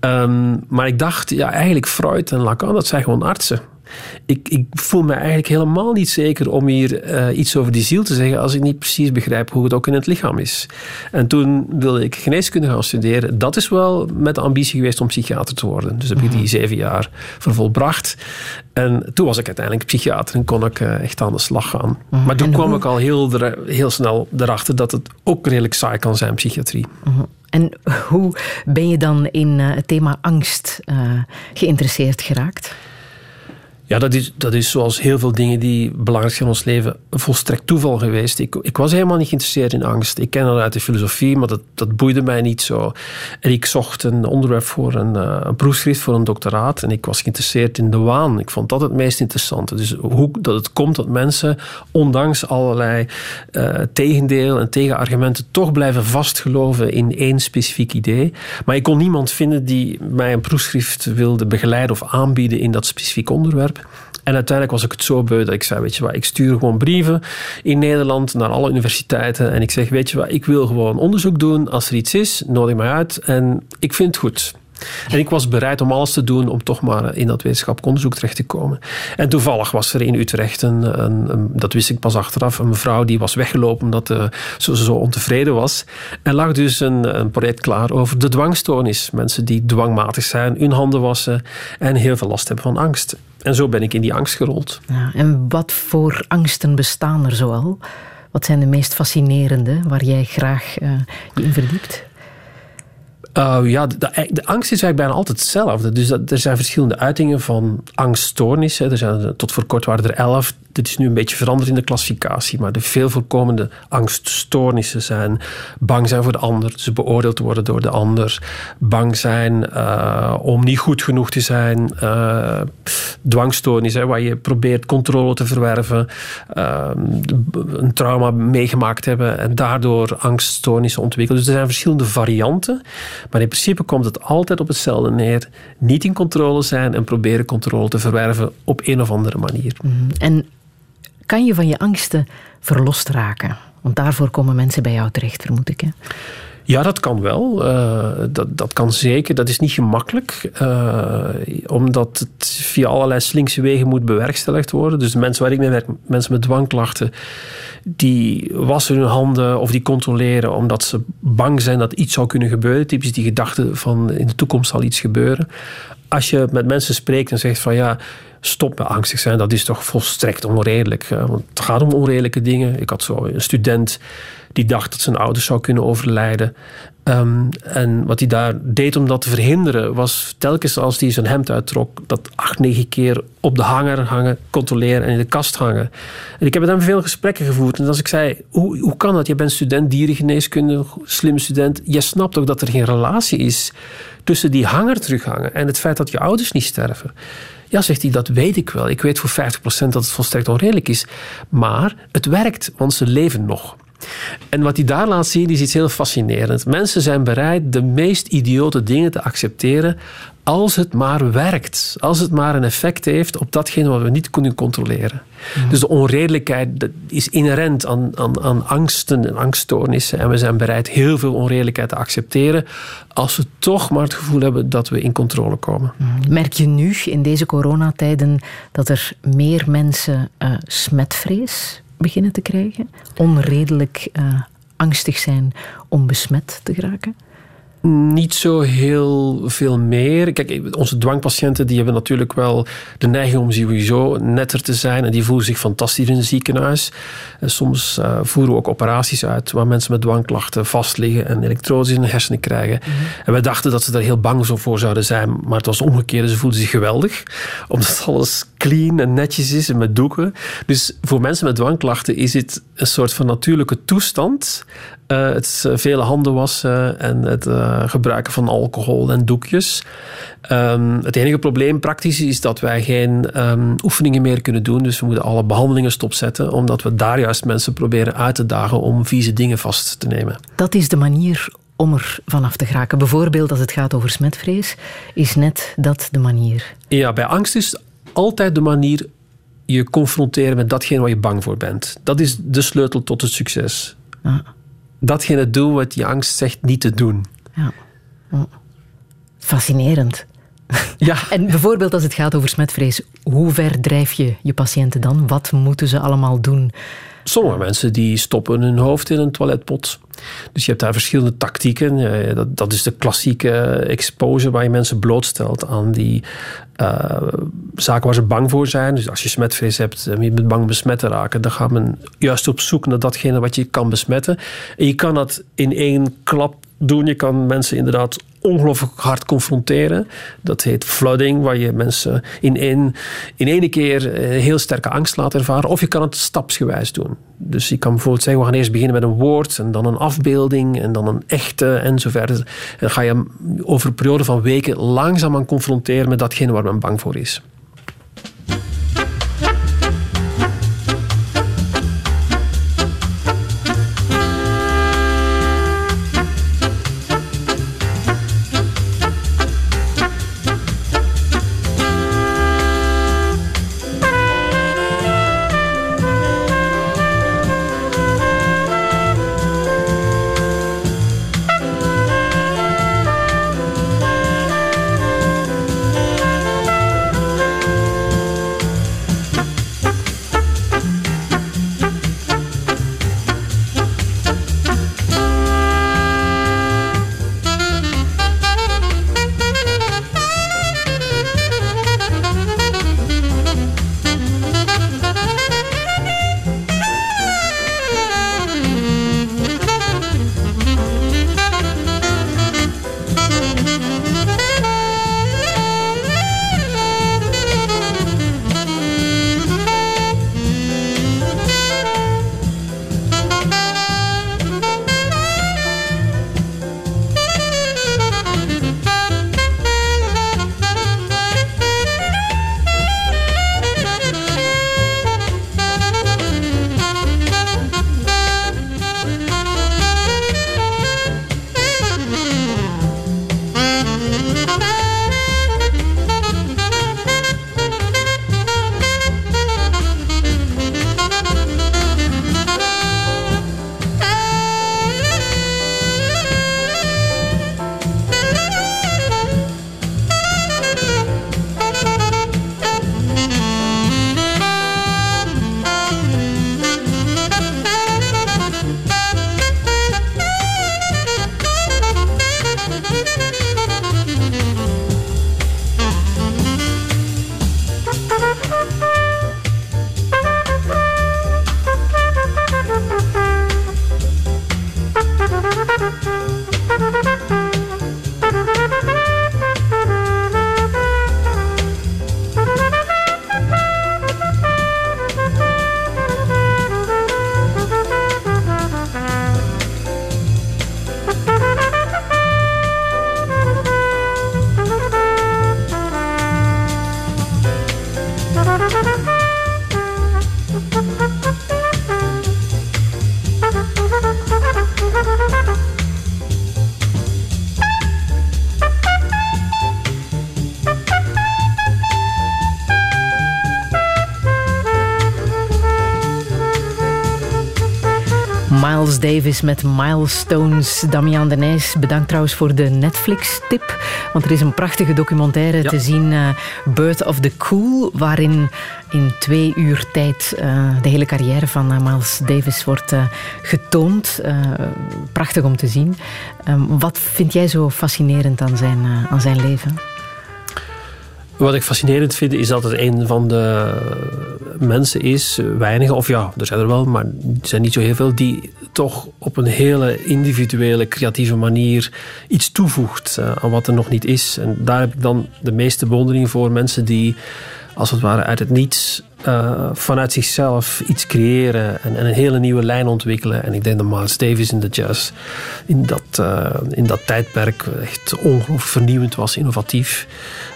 Um, maar ik dacht, ja, eigenlijk Freud en Lacan, dat zijn gewoon artsen ik, ik voel me eigenlijk helemaal niet zeker om hier uh, iets over die ziel te zeggen als ik niet precies begrijp hoe het ook in het lichaam is. En toen wilde ik geneeskunde gaan studeren. Dat is wel met de ambitie geweest om psychiater te worden. Dus heb ik die mhm. zeven jaar vervolbracht. En toen was ik uiteindelijk psychiater en kon ik uh, echt aan de slag gaan. Mhm. Maar toen kwam ik al heel, heel snel erachter dat het ook redelijk saai kan zijn, psychiatrie. Mhm. En hoe ben je dan in uh, het thema angst geïnteresseerd geraakt? Ja, dat is, dat is zoals heel veel dingen die belangrijk zijn in ons leven volstrekt toeval geweest. Ik, ik was helemaal niet geïnteresseerd in angst. Ik ken dat uit de filosofie, maar dat, dat boeide mij niet zo. En ik zocht een onderwerp voor een, uh, een proefschrift voor een doctoraat en ik was geïnteresseerd in de waan. Ik vond dat het meest interessante. Dus hoe dat het komt dat mensen, ondanks allerlei uh, tegendeel en tegenargumenten, toch blijven vastgeloven in één specifiek idee. Maar ik kon niemand vinden die mij een proefschrift wilde begeleiden of aanbieden in dat specifiek onderwerp. En uiteindelijk was ik het zo beu dat ik zei, weet je wat, ik stuur gewoon brieven in Nederland naar alle universiteiten en ik zeg, weet je wat, ik wil gewoon onderzoek doen. Als er iets is, nodig mij uit en ik vind het goed. En ik was bereid om alles te doen om toch maar in dat wetenschappelijk onderzoek terecht te komen. En toevallig was er in Utrecht, een, een, dat wist ik pas achteraf, een mevrouw die was weggelopen omdat uh, ze zo ontevreden was. En lag dus een, een project klaar over de dwangstoornis. Mensen die dwangmatig zijn, hun handen wassen en heel veel last hebben van angst. En zo ben ik in die angst gerold. Ja, en wat voor angsten bestaan er zoal? Wat zijn de meest fascinerende waar jij graag uh, in verdiept? Uh, ja, de, de, angst is eigenlijk bijna altijd hetzelfde. Dus dat, er zijn verschillende uitingen van angststoornissen. Er zijn, tot voor kort waren er elf. Dit is nu een beetje veranderd in de klassificatie. Maar de veel voorkomende angststoornissen zijn bang zijn voor de ander. Ze beoordeeld worden door de ander. Bang zijn uh, om niet goed genoeg te zijn. Uh, dwangstoornissen, waar je probeert controle te verwerven. een trauma meegemaakt hebben en daardoor angststoornissen ontwikkelen. Dus er zijn verschillende varianten. Maar in principe komt het altijd op hetzelfde neer. Niet in controle zijn en proberen controle te verwerven op een of andere manier. Mhm. En kan je van je angsten verlost raken? Want daarvoor komen mensen bij jou terecht, vermoed ik. Hè? Ja, dat kan wel. Uh, dat, dat kan zeker. Dat is niet gemakkelijk, uh, omdat het via allerlei slinkse wegen moet bewerkstelligd worden. Dus de mensen waar ik mee werk, mensen met dwangklachten, die wassen hun handen of die controleren omdat ze bang zijn dat iets zou kunnen gebeuren. Typisch die gedachte van in de toekomst zal iets gebeuren. Als je met mensen spreekt en zegt van ja, stop met angstig zijn, dat is toch volstrekt onredelijk. Want het gaat om onredelijke dingen. Ik had zo een student die dacht dat zijn ouders zou kunnen overlijden. Um, en wat hij daar deed om dat te verhinderen, was telkens als hij zijn hemd uittrok, dat acht, negen keer op de hanger hangen, controleren en in de kast hangen. En ik heb met hem veel gesprekken gevoerd. En als ik zei, hoe, hoe kan dat? Je bent student dierengeneeskunde, slimme student. Je snapt ook dat er geen relatie is tussen die hanger terughangen en het feit dat je ouders niet sterven. Ja, zegt hij, dat weet ik wel. Ik weet voor 50% dat het volstrekt onredelijk is. Maar het werkt, want ze leven nog. En wat hij daar laat zien is iets heel fascinerends. Mensen zijn bereid de meest idiote dingen te accepteren als het maar werkt. Als het maar een effect heeft op datgene wat we niet kunnen controleren. Mhm. Dus de onredelijkheid is inherent aan, aan, aan angsten en angststoornissen. En we zijn bereid heel veel onredelijkheid te accepteren als we toch maar het gevoel hebben dat we in controle komen. Mhm. Merk je nu in deze coronatijden dat er meer mensen uh, smetvrees beginnen te krijgen? Onredelijk uh, angstig zijn om besmet te geraken? Niet zo heel veel meer. Kijk, onze dwangpatiënten die hebben natuurlijk wel de neiging om sowieso netter te zijn. En die voelen zich fantastisch in het ziekenhuis. En soms uh, voeren we ook operaties uit waar mensen met dwangklachten vastliggen en elektrodes in de hersenen krijgen. Mhm. En wij dachten dat ze daar heel bang voor zouden zijn. Maar het was omgekeerd. Ze voelden zich geweldig. Omdat alles clean en netjes is en met doeken. Dus voor mensen met dwangklachten is het een soort van natuurlijke toestand. Uh, het uh, vele handen wassen en het uh, gebruiken van alcohol en doekjes. Um, het enige probleem praktisch is dat wij geen um, oefeningen meer kunnen doen. Dus we moeten alle behandelingen stopzetten, omdat we daar juist mensen proberen uit te dagen om vieze dingen vast te nemen. Dat is de manier om er vanaf te geraken. Bijvoorbeeld als het gaat over smetvrees, is net dat de manier. Ja, bij angst is altijd de manier je confronteren met datgene waar je bang voor bent. Dat is de sleutel tot het succes. Ja. Datgene doen wat je angst zegt niet te doen. Ja. Fascinerend. Ja. [LAUGHS] En bijvoorbeeld als het gaat over smetvrees, hoe ver drijf je je patiënten dan? Wat moeten ze allemaal doen? Sommige mensen die stoppen hun hoofd in een toiletpot. Dus je hebt daar verschillende tactieken. Dat, dat is de klassieke exposure waar je mensen blootstelt aan die uh, zaken waar ze bang voor zijn. Dus als je smetvrees hebt en je bent bang besmet te raken, dan gaat men juist op zoek naar datgene wat je kan besmetten. En je kan dat in één klap doen. Je kan mensen inderdaad ongelooflijk hard confronteren. Dat heet flooding, waar je mensen in één, in één keer eh, heel sterke angst laat ervaren. Of je kan het stapsgewijs doen. Dus je kan bijvoorbeeld zeggen, we gaan eerst beginnen met een woord en dan een afbeelding en dan een echte en zo verder. En dan ga je over een periode van weken langzaam aan confronteren met datgene waar men bang voor is. Davis met Milestones. Damian de Nijs, bedankt trouwens voor de Netflix-tip. Want er is een prachtige documentaire te zien, uh, Birth of the Cool, waarin in twee uur tijd uh, de hele carrière van uh, Miles Davis wordt getoond. prachtig om te zien. Um, wat vind jij zo fascinerend aan zijn, aan zijn leven? Wat ik fascinerend vind is dat het een van de mensen is, weinige, of ja, er zijn er wel, maar er zijn niet zo heel veel, die toch op een hele individuele, creatieve manier iets toevoegt uh, aan wat er nog niet is. En daar heb ik dan de meeste bewondering voor mensen die als het ware uit het niets uh, vanuit zichzelf iets creëren en, en, een hele nieuwe lijn ontwikkelen. En ik denk dat Miles Davis in de jazz in dat, uh, in dat tijdperk echt ongelooflijk vernieuwend was, innovatief.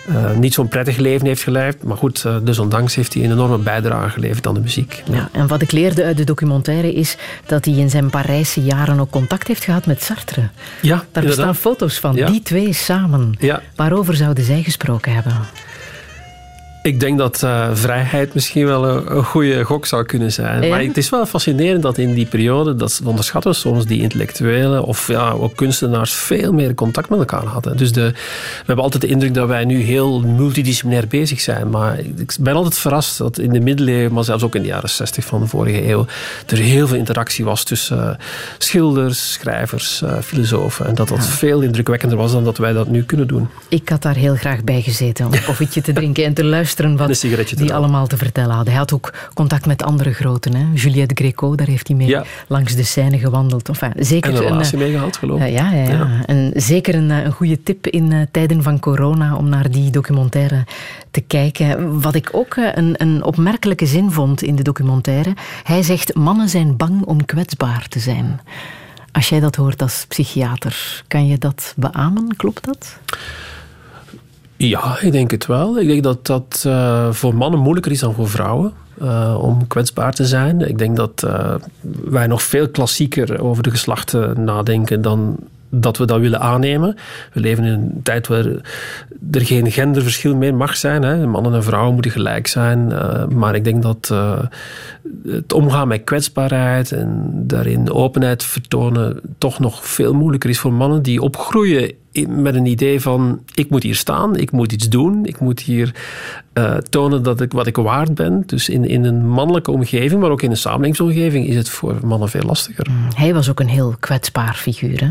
Uh, niet zo'n prettig leven heeft geleid, maar goed, desondanks heeft hij een enorme bijdrage geleverd aan de muziek. Ja, en wat ik leerde uit de documentaire is dat hij in zijn Parijse jaren ook contact heeft gehad met Sartre. Ja, Daar inderdaad. bestaan foto's van, ja. die twee samen. Ja. Waarover zouden zij gesproken hebben? Ik denk dat uh, vrijheid misschien wel een, een, goede gok zou kunnen zijn. Ja? Maar het is wel fascinerend dat in die periode, dat onderschatten we soms, die intellectuelen of ja, ook kunstenaars veel meer contact met elkaar hadden. Dus de, we hebben altijd de indruk dat wij nu heel multidisciplinair bezig zijn. Maar ik ben altijd verrast dat in de middeleeuwen, maar zelfs ook in de jaren 60 van de vorige eeuw, er heel veel interactie was tussen uh, schilders, schrijvers, uh, filosofen. En dat dat ja. veel indrukwekkender was dan dat wij dat nu kunnen doen. Ik had daar heel graag bij gezeten om een koffietje te drinken en te luisteren wat die allemaal te vertellen hadden. Hij had ook contact met andere groten. Hè? Juliette Greco, daar heeft hij mee ja. langs de scène gewandeld. Enfin, zeker en een relatie mee gehad, geloof ik. Uh, ja, ja, ja, ja. En zeker een, een goede tip in uh, tijden van corona om naar die documentaire te kijken. Wat ik ook uh, een, een opmerkelijke zin vond in de documentaire. Hij zegt, mannen zijn bang om kwetsbaar te zijn. Als jij dat hoort als psychiater, kan je dat beamen? Klopt dat? Ja, ik denk het wel. Ik denk dat dat uh, voor mannen moeilijker is dan voor vrouwen. Uh, om kwetsbaar te zijn. Ik denk dat uh, wij nog veel klassieker over de geslachten nadenken dan dat we dat willen aannemen. We leven in een tijd waar er geen genderverschil meer mag zijn. Hè. Mannen en vrouwen moeten gelijk zijn. Maar ik denk dat het omgaan met kwetsbaarheid en daarin openheid vertonen toch nog veel moeilijker is voor mannen die opgroeien met een idee van ik moet hier staan, ik moet iets doen, ik moet hier uh, tonen dat ik, wat ik waard ben. Dus in, in een mannelijke omgeving, maar ook in een samenlevingsomgeving is het voor mannen veel lastiger. Hij was ook een heel kwetsbaar figuur. Hè?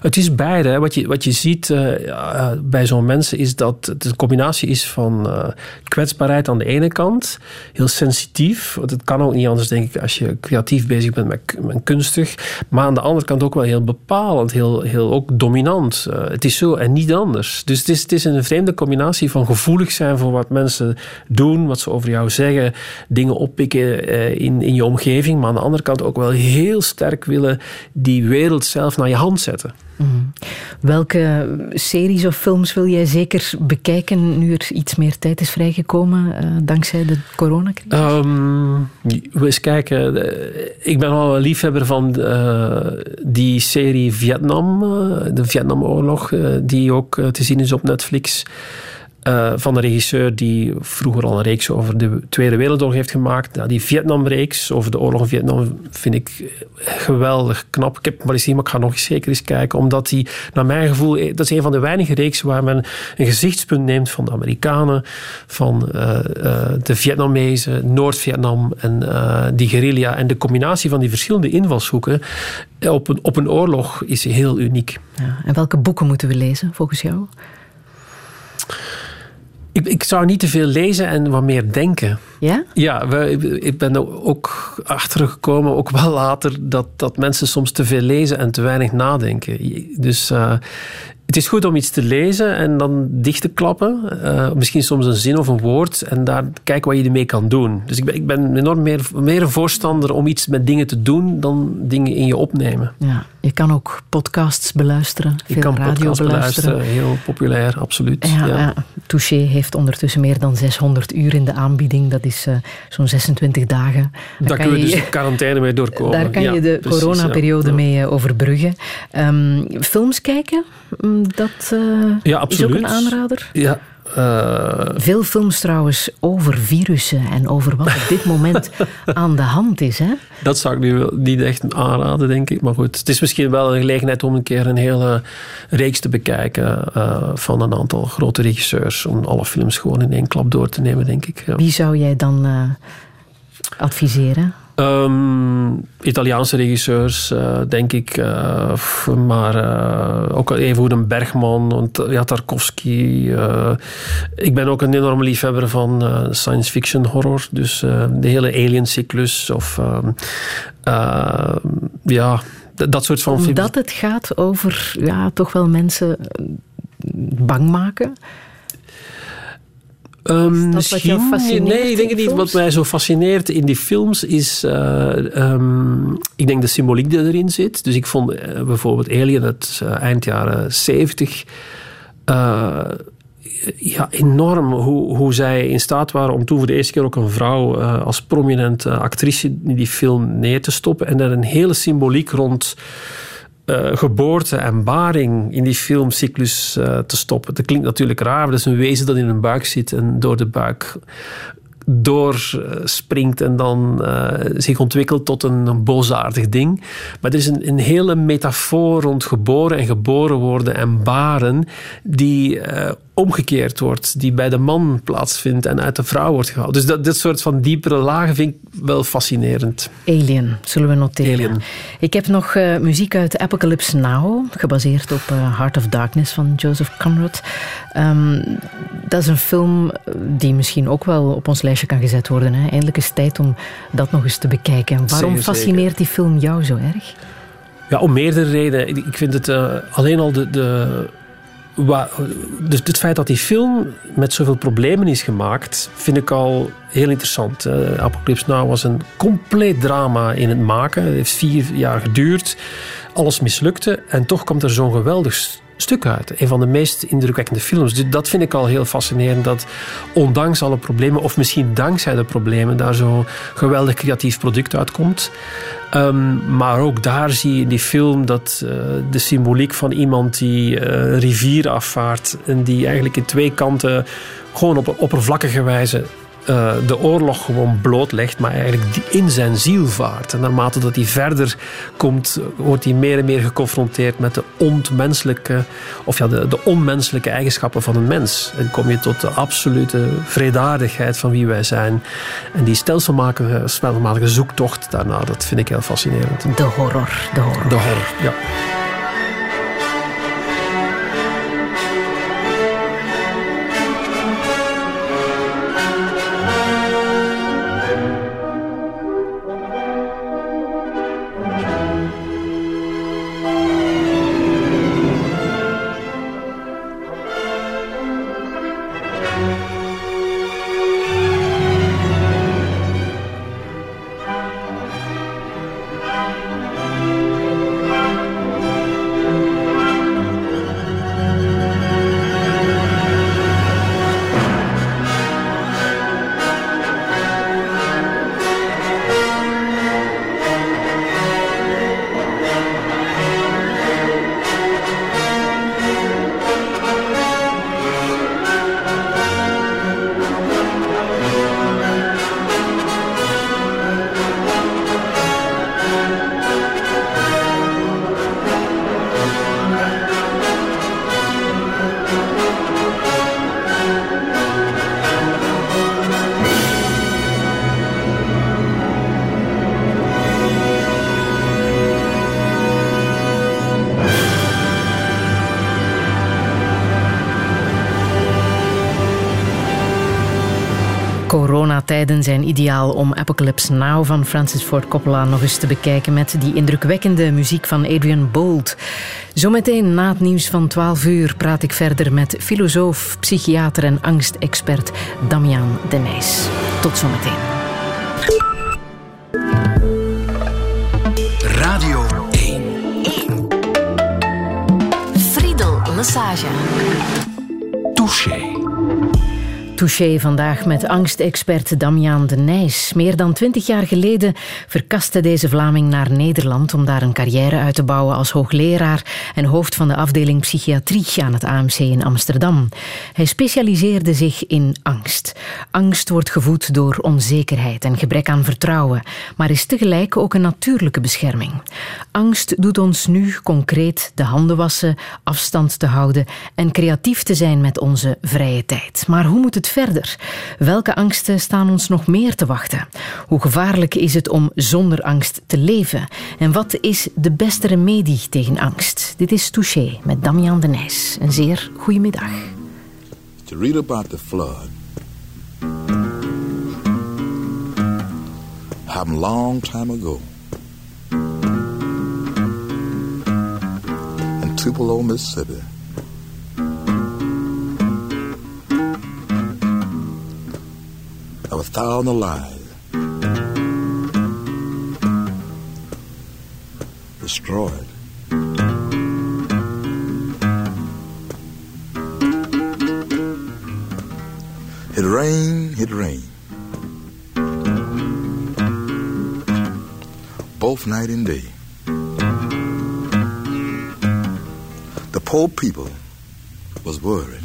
Het is beide. Wat, je, wat je ziet uh, uh, bij zo'n mensen is dat het een combinatie is van uh, kwetsbaarheid aan de ene kant, heel sensitief. Want het kan ook niet anders, denk ik, als je creatief bezig bent met, met kunstig. Maar aan de andere kant ook wel heel bepalend, heel, heel ook dominant. het is zo en niet anders. Dus het is, het is een vreemde combinatie van gevoelig zijn voor wat mensen doen, wat ze over jou zeggen, dingen oppikken in, in je omgeving. Maar aan de andere kant ook wel heel sterk willen die wereld zelf naar je hand zetten. Mm. Welke series of films wil jij zeker bekijken nu er iets meer tijd is vrijgekomen uh, dankzij de coronacrisis? Um, we eens kijken. Ik ben al een liefhebber van uh, die serie Vietnam, uh, de Vietnamoorlog, die ook te zien is op Netflix. Uh, van een regisseur die vroeger al een reeks over de Tweede Wereldoorlog heeft gemaakt. Ja, die Vietnamreeks over de oorlog in Vietnam vind ik geweldig knap. Ik heb maar eens maar ik ga nog eens zeker eens kijken. Omdat die, naar mijn gevoel, dat is een van de weinige reeksen waar men een gezichtspunt neemt van de Amerikanen, van de Vietnamezen, Noord-Vietnam en die guerrilla. En de combinatie van die verschillende invalshoeken op een, op een oorlog is heel uniek. Ja, en welke boeken moeten we lezen volgens jou? Ik, ik, zou niet te veel lezen en wat meer denken. Ja? Ja, we, ik ben ook achtergekomen, ook wel later, dat, dat mensen soms te veel lezen en te weinig nadenken. Dus uh, het is goed om iets te lezen en dan dicht te klappen. Uh, misschien soms een zin of een woord en daar kijken wat je ermee kan doen. Dus ik ben, ik ben enorm meer, meer een voorstander om iets met dingen te doen dan dingen in je opnemen. Ja, je kan ook podcasts beluisteren. Je kan podcasts beluisteren. Heel populair, absoluut. Ja, ja. Touché heeft ondertussen meer dan 600 uur in de aanbieding. Dat is uh, zo'n 26 dagen. Daar, daar kun je dus de quarantaine mee doorkomen. Daar kan ja, je de precies, coronaperiode mee uh, overbruggen. Um, films kijken, dat uh, ja, absoluut. is ook een aanrader. Ja, uh... Veel films trouwens over virussen en over wat op dit moment [LAUGHS] aan de hand is. Hè? Dat zou ik nu niet echt aanraden, denk ik. Maar goed, het is misschien wel een gelegenheid om een keer een hele reeks te bekijken uh, van een aantal grote regisseurs. Om alle films gewoon in één klap door te nemen, denk ik. Ja. Wie zou jij dan uh, adviseren? Um, Italiaanse regisseurs, uh, denk ik. Uh, maar uh, ook even een Bergman, ja, Tarkovsky. ik ben ook een enorme liefhebber van science fiction horror. Dus de hele Alien-cyclus. Of ja, dat soort van. Omdat het gaat over ja, toch wel mensen bang maken? Um, fascineert? Nee, ik denk het niet. Wat mij zo fascineert in die films is, uh, um, ik denk de symboliek die erin zit. Dus ik vond uh, bijvoorbeeld Alien uit uh, eind jaren 70 ja, enorm hoe, hoe zij in staat waren om toen voor de eerste keer ook een vrouw uh, als prominente actrice in die film neer te stoppen. En daar een hele symboliek rond uh, geboorte en baring in die filmcyclus uh, te stoppen. Dat klinkt natuurlijk raar, dat is een wezen dat in een buik zit en door de buik doorspringt en dan uh, zich ontwikkelt tot een, boosaardig ding. Maar er is een, een, hele metafoor rond geboren en geboren worden en baren die omgekeerd wordt, die bij de man plaatsvindt en uit de vrouw wordt gehaald. Dus dat, dit soort van diepere lagen vind ik wel fascinerend. Alien, zullen we noteren. Alien. Ik heb nog uh, muziek uit Apocalypse Now, gebaseerd op uh, Heart of Darkness van Joseph Conrad. Um, dat is een film die misschien ook wel op ons lijstje kan gezet worden. Hè? Eindelijk is het tijd om dat nog eens te bekijken. Waarom zeker, fascineert zeker. die film jou zo erg? Ja, om meerdere redenen. Ik vind het uh, alleen al de, de dus het feit dat die film met zoveel problemen is gemaakt, vind ik al heel interessant. Apocalypse Now was een compleet drama in het maken. Het heeft vier jaar geduurd. Alles mislukte. En toch komt er zo'n geweldig stuk uit. Een van de meest indrukwekkende films. Dus dat vind ik al heel fascinerend. Dat ondanks alle problemen, of misschien dankzij de problemen, daar zo'n geweldig creatief product uitkomt. Um, maar ook daar zie je in die film dat uh, de symboliek van iemand die uh, een rivier afvaart en die eigenlijk in twee kanten gewoon op een oppervlakkige wijze uh, de oorlog gewoon blootlegt, maar eigenlijk in zijn ziel vaart. En naarmate dat hij verder komt, wordt hij meer en meer geconfronteerd met de onmenselijke, of ja, de, de onmenselijke eigenschappen van een mens. En kom je tot de absolute vredaardigheid van wie wij zijn. En die stelselmatige, stelselmatige zoektocht daarna, dat vind ik heel fascinerend. De horror. De horror, de horror ja. Coronatijden zijn ideaal om Apocalypse Now van Francis Ford Coppola nog eens te bekijken met die indrukwekkende muziek van Adrian Bolt. Zometeen na het nieuws van 12 uur praat ik verder met filosoof, psychiater en angstexpert Damian Denijs. Tot zometeen. Radio 1. 1. Friedel Lassage. Touché. Vandaag met angstexpert Damian de Nijs. Meer dan twintig jaar geleden verkaste deze Vlaming naar Nederland om daar een carrière uit te bouwen als hoogleraar en hoofd van de afdeling psychiatrie aan het AMC in Amsterdam. Hij specialiseerde zich in angst. Angst wordt gevoed door onzekerheid en gebrek aan vertrouwen, maar is tegelijk ook een natuurlijke bescherming. Angst doet ons nu concreet de handen wassen, afstand te houden en creatief te zijn met onze vrije tijd. Maar hoe moet het verder? Welke angsten staan ons nog meer te wachten? Hoe gevaarlijk is het om zonder angst te leven? En wat is de beste remedie tegen angst? Dit is Touché met Damian de Nijs. Een zeer goede middag. To read about the flood happened long time ago. In Tupelo, Mississippi. of a thousand lives destroyed. It rained, it rained. Both night and day. The poor people was worried.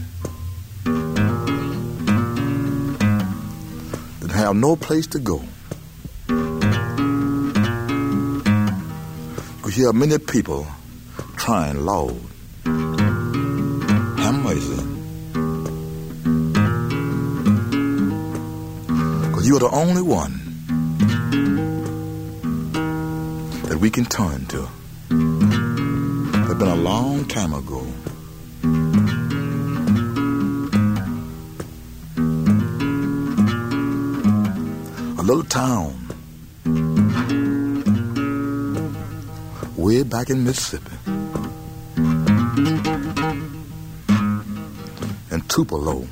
Didn't have no place to go. We hear many people crying loud. Have mercy. Because you're the only one we can turn to. It's been a long time ago. A little town way back in Mississippi. In Tupelo.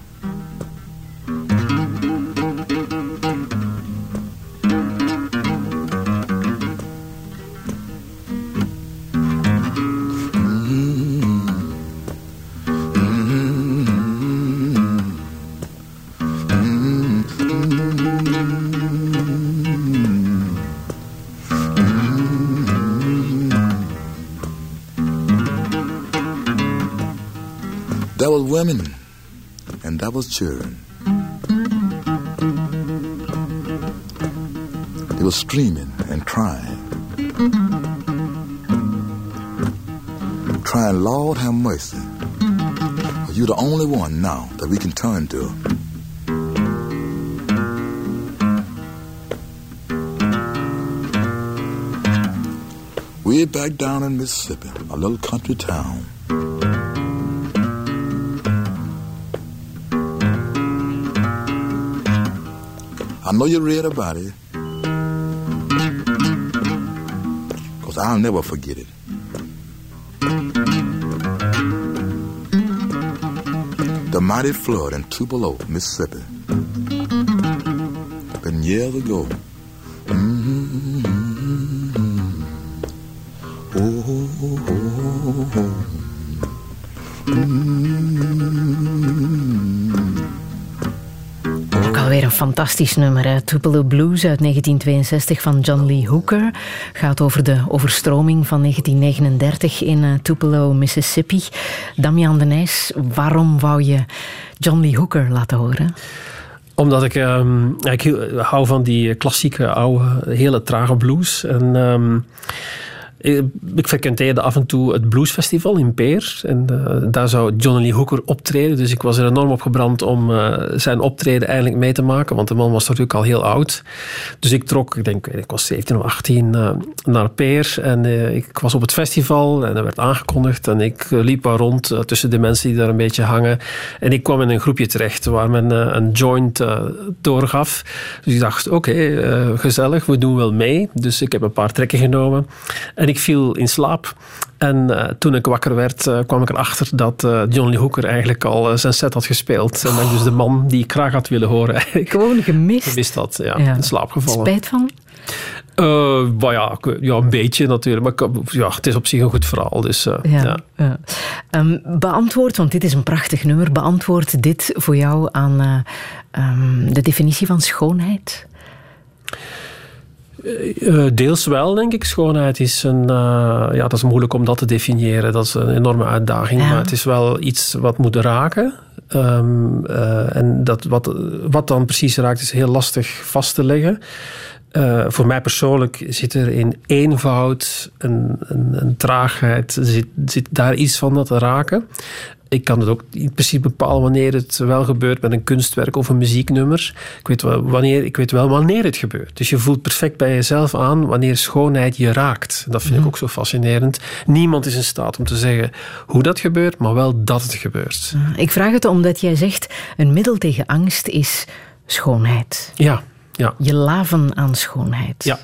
Children. They were screaming and crying. Crying, Lord have mercy. You're the only one now that we can turn to. Way back down in Mississippi, a little country town. I know you read about it. Because I'll never forget it. The mighty flood in Tupelo, Mississippi. Been years ago. Alweer een fantastisch nummer. Hè? Tupelo Blues uit 1962 van John Lee Hooker. Gaat over de overstroming van 1939 in uh, Tupelo, Mississippi. Damian de Nijs, waarom wou je John Lee Hooker laten horen? Omdat ik, um, ik hou van die klassieke, oude, hele trage blues. En... Um, ik frequenteerde af en toe het Bluesfestival in Peer. En uh, daar zou Johnny Lee Hooker optreden. Dus ik was er enorm op gebrand om uh, zijn optreden eindelijk mee te maken. Want de man was natuurlijk al heel oud. Dus ik trok, ik denk, ik was 17 of 18, uh, naar Peer. En ik was op het festival en er werd aangekondigd. En ik liep waar rond tussen de mensen die daar een beetje hangen. En ik kwam in een groepje terecht waar men een joint doorgaf. Dus ik dacht, oké, gezellig, we doen wel mee. Dus ik heb een paar trekken genomen. En ik viel in slaap. En uh, toen ik wakker werd, uh, kwam ik erachter dat uh, John Lee Hooker eigenlijk al zijn set had gespeeld. En dat dus de man die ik graag had willen horen [LAUGHS] eigenlijk Gewoon gemist. Gemist had, ja. ja. In slaap gevallen. Spijt van? maar ja, ja, een beetje natuurlijk. Maar ja, het is op zich een goed verhaal. Dus, ja, ja. ja. Um, beantwoord, want dit is een prachtig nummer. Beantwoord dit voor jou aan um, de definitie van schoonheid? Uh, deels wel, denk ik. Schoonheid is een... Uh, ja, dat is moeilijk om dat te definiëren. Dat is een enorme uitdaging. Ja. Maar het is wel iets wat moet raken. Um, uh, en dat wat, wat dan precies raakt, is heel lastig vast te leggen. voor mij persoonlijk zit er in eenvoud, een, een, een traagheid, zit, zit daar iets van dat te raken ik kan het ook in principe bepalen wanneer het wel gebeurt met een kunstwerk of een muzieknummer. Ik weet, wel, wanneer, ik weet wel wanneer het gebeurt. Dus je voelt perfect bij jezelf aan wanneer schoonheid je raakt. Dat vind mm. ik ook zo fascinerend. Niemand is in staat om te zeggen hoe dat gebeurt, maar wel dat het gebeurt. Ik vraag het omdat jij zegt, een middel tegen angst is schoonheid. Ja, ja. Je laven aan schoonheid. Ja.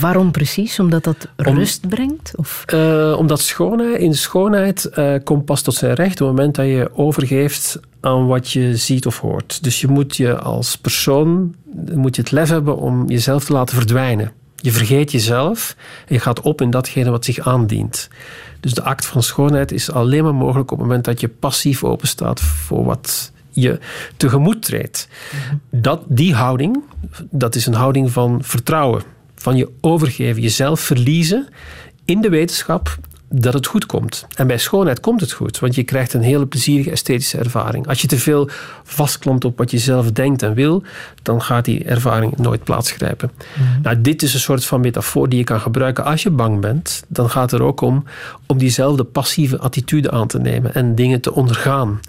Waarom precies? Omdat dat rust brengt? Of? Uh, omdat schoonheid, in schoonheid uh, komt pas tot zijn recht op het moment dat je overgeeft aan wat je ziet of hoort. Dus je moet je als persoon moet je het lef hebben om jezelf te laten verdwijnen. Je vergeet jezelf en je gaat op in datgene wat zich aandient. Dus de act van schoonheid is alleen maar mogelijk op het moment dat je passief openstaat voor wat je tegemoet treedt. Dat, die houding, dat is een houding van vertrouwen. Van je overgeven, jezelf verliezen in de wetenschap dat het goed komt. En bij schoonheid komt het goed, want je krijgt een hele plezierige esthetische ervaring. Als je te veel vastklampt op wat je zelf denkt en wil, dan gaat die ervaring nooit plaatsgrijpen. Mm. Nou, dit is een soort van metafoor die je kan gebruiken als je bang bent. Dan gaat het er ook om om diezelfde passieve attitude aan te nemen en dingen te ondergaan.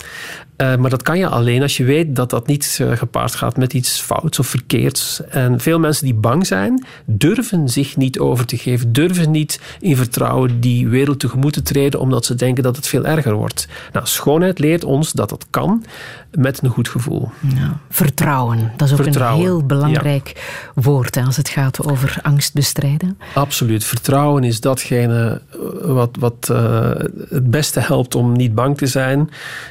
Uh, maar dat kan je alleen als je weet dat dat niet uh, gepaard gaat met iets fouts of verkeerds. En veel mensen die bang zijn, durven zich niet over te geven, durven niet in vertrouwen die wereld tegemoet te treden, omdat ze denken dat het veel erger wordt. Nou, schoonheid leert ons dat dat kan met een goed gevoel. Ja, vertrouwen, dat is ook een heel belangrijk woord hè, als het gaat over angst bestrijden. Absoluut. Vertrouwen is datgene wat, wat uh, het beste helpt om niet bang te zijn,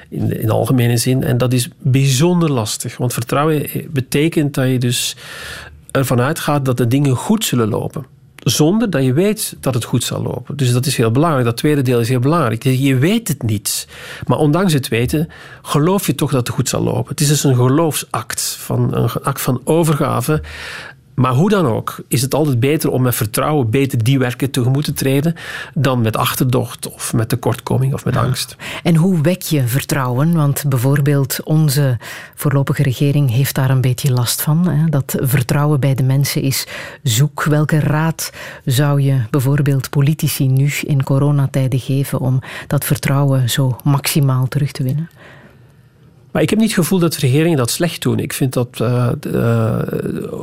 in, in algemeen zin. En dat is bijzonder lastig. Want vertrouwen betekent dat je dus ervan uitgaat dat de dingen goed zullen lopen. Zonder dat je weet dat het goed zal lopen. Dus dat is heel belangrijk. Dat tweede deel is heel belangrijk. Je weet het niet. Maar ondanks het weten, geloof je toch dat het goed zal lopen. Het is dus een geloofsact, van, een act van overgave. Maar hoe dan ook, is het altijd beter om met vertrouwen beter die werken tegemoet te treden dan met achterdocht of met tekortkoming of met angst. En hoe wek je vertrouwen? Want bijvoorbeeld onze voorlopige regering heeft daar een beetje last van. Hè? Dat vertrouwen bij de mensen is zoek. Welke raad zou je bijvoorbeeld politici nu in coronatijden geven om dat vertrouwen zo maximaal terug te winnen? Maar ik heb niet het gevoel dat regeringen dat slecht doen. Ik vind dat uh,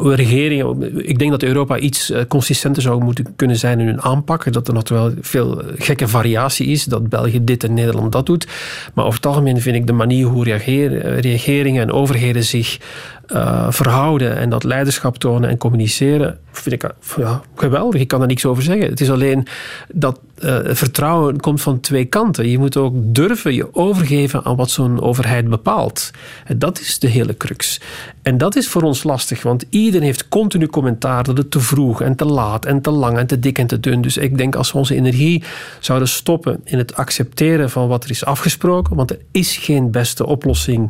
regeringen. Ik denk dat Europa iets eh, consistenter zou moeten kunnen zijn in hun aanpak. Dat er nog wel veel gekke variatie is. Dat België dit en Nederland dat doet. Maar over het algemeen vind ik de manier hoe regeringen en overheden zich uh, verhouden en dat leiderschap tonen en communiceren, vind ik ja, geweldig. Ik kan er niks over zeggen. Het is alleen dat uh, vertrouwen komt van twee kanten. Je moet ook durven je overgeven aan wat zo'n overheid bepaalt. Dat is de hele crux. En dat is voor ons lastig, want iedereen heeft continu commentaar dat het te vroeg en te laat en te lang en te dik en te dun. Dus ik denk als we onze energie zouden stoppen in het accepteren van wat er is afgesproken, want er is geen beste oplossing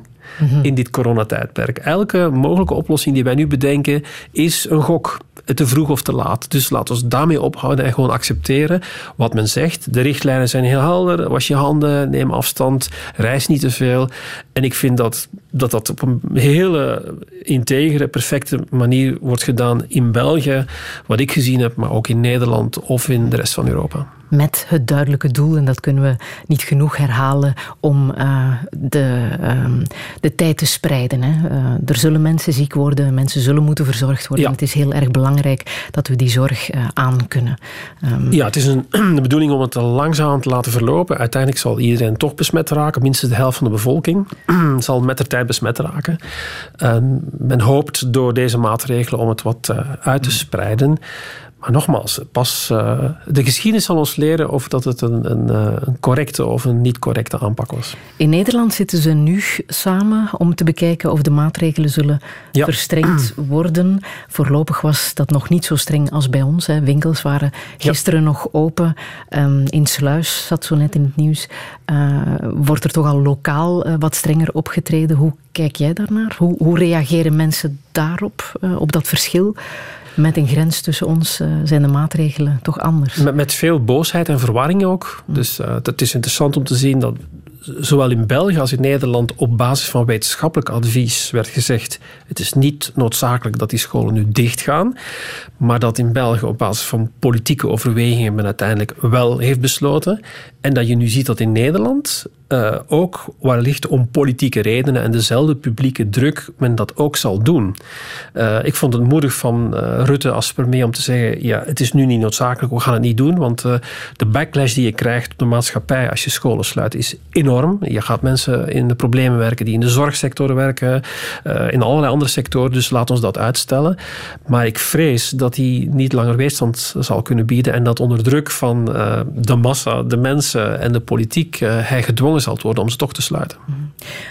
in dit coronatijdperk. Elke mogelijke oplossing die wij nu bedenken is een gok. Te vroeg of te laat. Dus laten we daarmee ophouden en gewoon accepteren wat men zegt. De richtlijnen zijn heel helder. Was je handen, neem afstand, reis niet te veel. En ik vind dat dat, dat op een hele integere, perfecte manier wordt gedaan in België. Wat ik gezien heb, maar ook in Nederland of in de rest van Europa met het duidelijke doel, en dat kunnen we niet genoeg herhalen, om uh, de, uh, de tijd te spreiden. Hè. Uh, er zullen mensen ziek worden, mensen zullen moeten verzorgd worden. Ja. Het is heel erg belangrijk dat we die zorg aan kunnen. Um, ja, het is een, [CLEARS THROAT] de bedoeling om het langzaam te laten verlopen. Uiteindelijk zal iedereen toch besmet raken, minstens de helft van de bevolking [CLEARS THROAT] zal met de tijd besmet raken. men hoopt door deze maatregelen om het wat uit te spreiden. Maar nogmaals, pas uh, de geschiedenis zal ons leren of dat het een, een, eh, een, correcte of een niet correcte aanpak was. In Nederland zitten ze nu samen om te bekijken of de maatregelen zullen ja. verstrengd [CLEARS THROAT] worden. Voorlopig was dat nog niet zo streng als bij ons. Hè. Winkels waren gisteren ja. nog open. Um, in Sluis zat zo net in het nieuws. Uh, wordt er toch al lokaal uh, wat strenger opgetreden? Hoe kijk jij daarnaar? Hoe, hoe reageren mensen daarop, op dat verschil? Met een grens tussen ons uh, zijn de maatregelen toch anders. Met, met veel boosheid en verwarring ook. Mm. Dus uh, het is interessant om te zien dat zowel in België als in Nederland op basis van wetenschappelijk advies werd gezegd: het is niet noodzakelijk dat die scholen nu dichtgaan, maar dat in België op basis van politieke overwegingen men uiteindelijk wel heeft besloten. En dat je nu ziet dat in Nederland uh, ook wellicht om politieke redenen en dezelfde publieke druk men dat ook zal doen. Uh, ik vond het moedig van uh, Rutte als premier om te zeggen: ja, het is nu niet noodzakelijk, we gaan het niet doen. Want de backlash die je krijgt op de maatschappij als je scholen sluit is enorm. Je gaat mensen in de problemen werken die in de zorgsector werken, in allerlei andere sectoren. Dus laat ons dat uitstellen. Maar ik vrees dat hij niet langer weerstand zal kunnen bieden en dat onder druk van de massa, de mensen en de politiek hij gedwongen zal worden om ze toch te sluiten.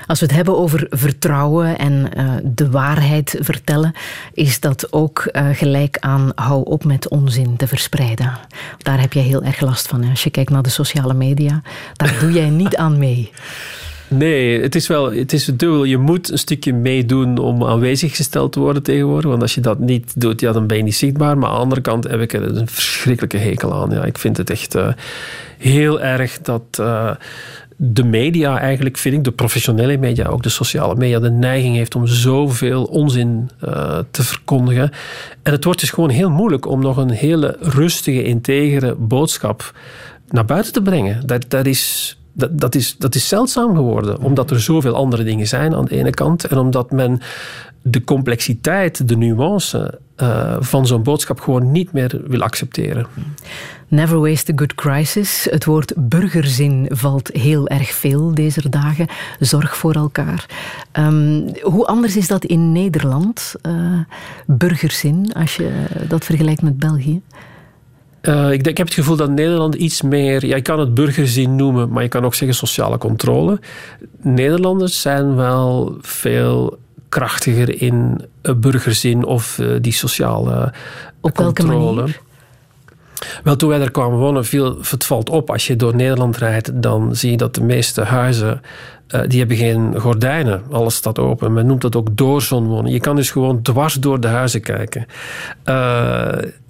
Als we het hebben over vertrouwen en uh, de waarheid vertellen, is dat ook uh, gelijk aan hou op met onzin te verspreiden. Daar heb jij heel erg last van. Hè? Als je kijkt naar de sociale media, daar doe jij [LAUGHS] niet aan mee. Nee, het is wel het is dubbel. Je moet een stukje meedoen om aanwezig gesteld te worden tegenwoordig. Want als je dat niet doet, ja, dan ben je niet zichtbaar. Maar aan de andere kant heb ik er een verschrikkelijke hekel aan. Ja, ik vind het echt uh, heel erg dat de media eigenlijk, vind ik, de professionele media, ook de sociale media, de neiging heeft om zoveel onzin uh, te verkondigen. En het wordt dus gewoon heel moeilijk om nog een hele rustige, integere boodschap naar buiten te brengen. Dat, dat is dat, dat, is, dat is zeldzaam geworden, omdat er zoveel andere dingen zijn aan de ene kant en omdat men de complexiteit, de nuance uh, van zo'n boodschap gewoon niet meer wil accepteren. Never waste a good crisis. Het woord burgerzin valt heel erg veel deze dagen. Zorg voor elkaar. Um, hoe anders is dat in Nederland, uh, burgerzin, als je dat vergelijkt met België? Uh, ik, ik, heb het gevoel dat Nederland iets meer. Ja, je kan het burgerzin noemen, maar je kan ook zeggen sociale controle. Nederlanders zijn wel veel krachtiger in burgerzin of uh, die sociale Op controle. Welke manier? Wel, toen wij daar kwamen wonen, viel het valt op. Als je door Nederland rijdt, dan zie je dat de meeste huizen uh, die hebben geen gordijnen. Alles staat open. Men noemt dat ook doorzonwonen. Je kan dus gewoon dwars door de huizen kijken. Uh,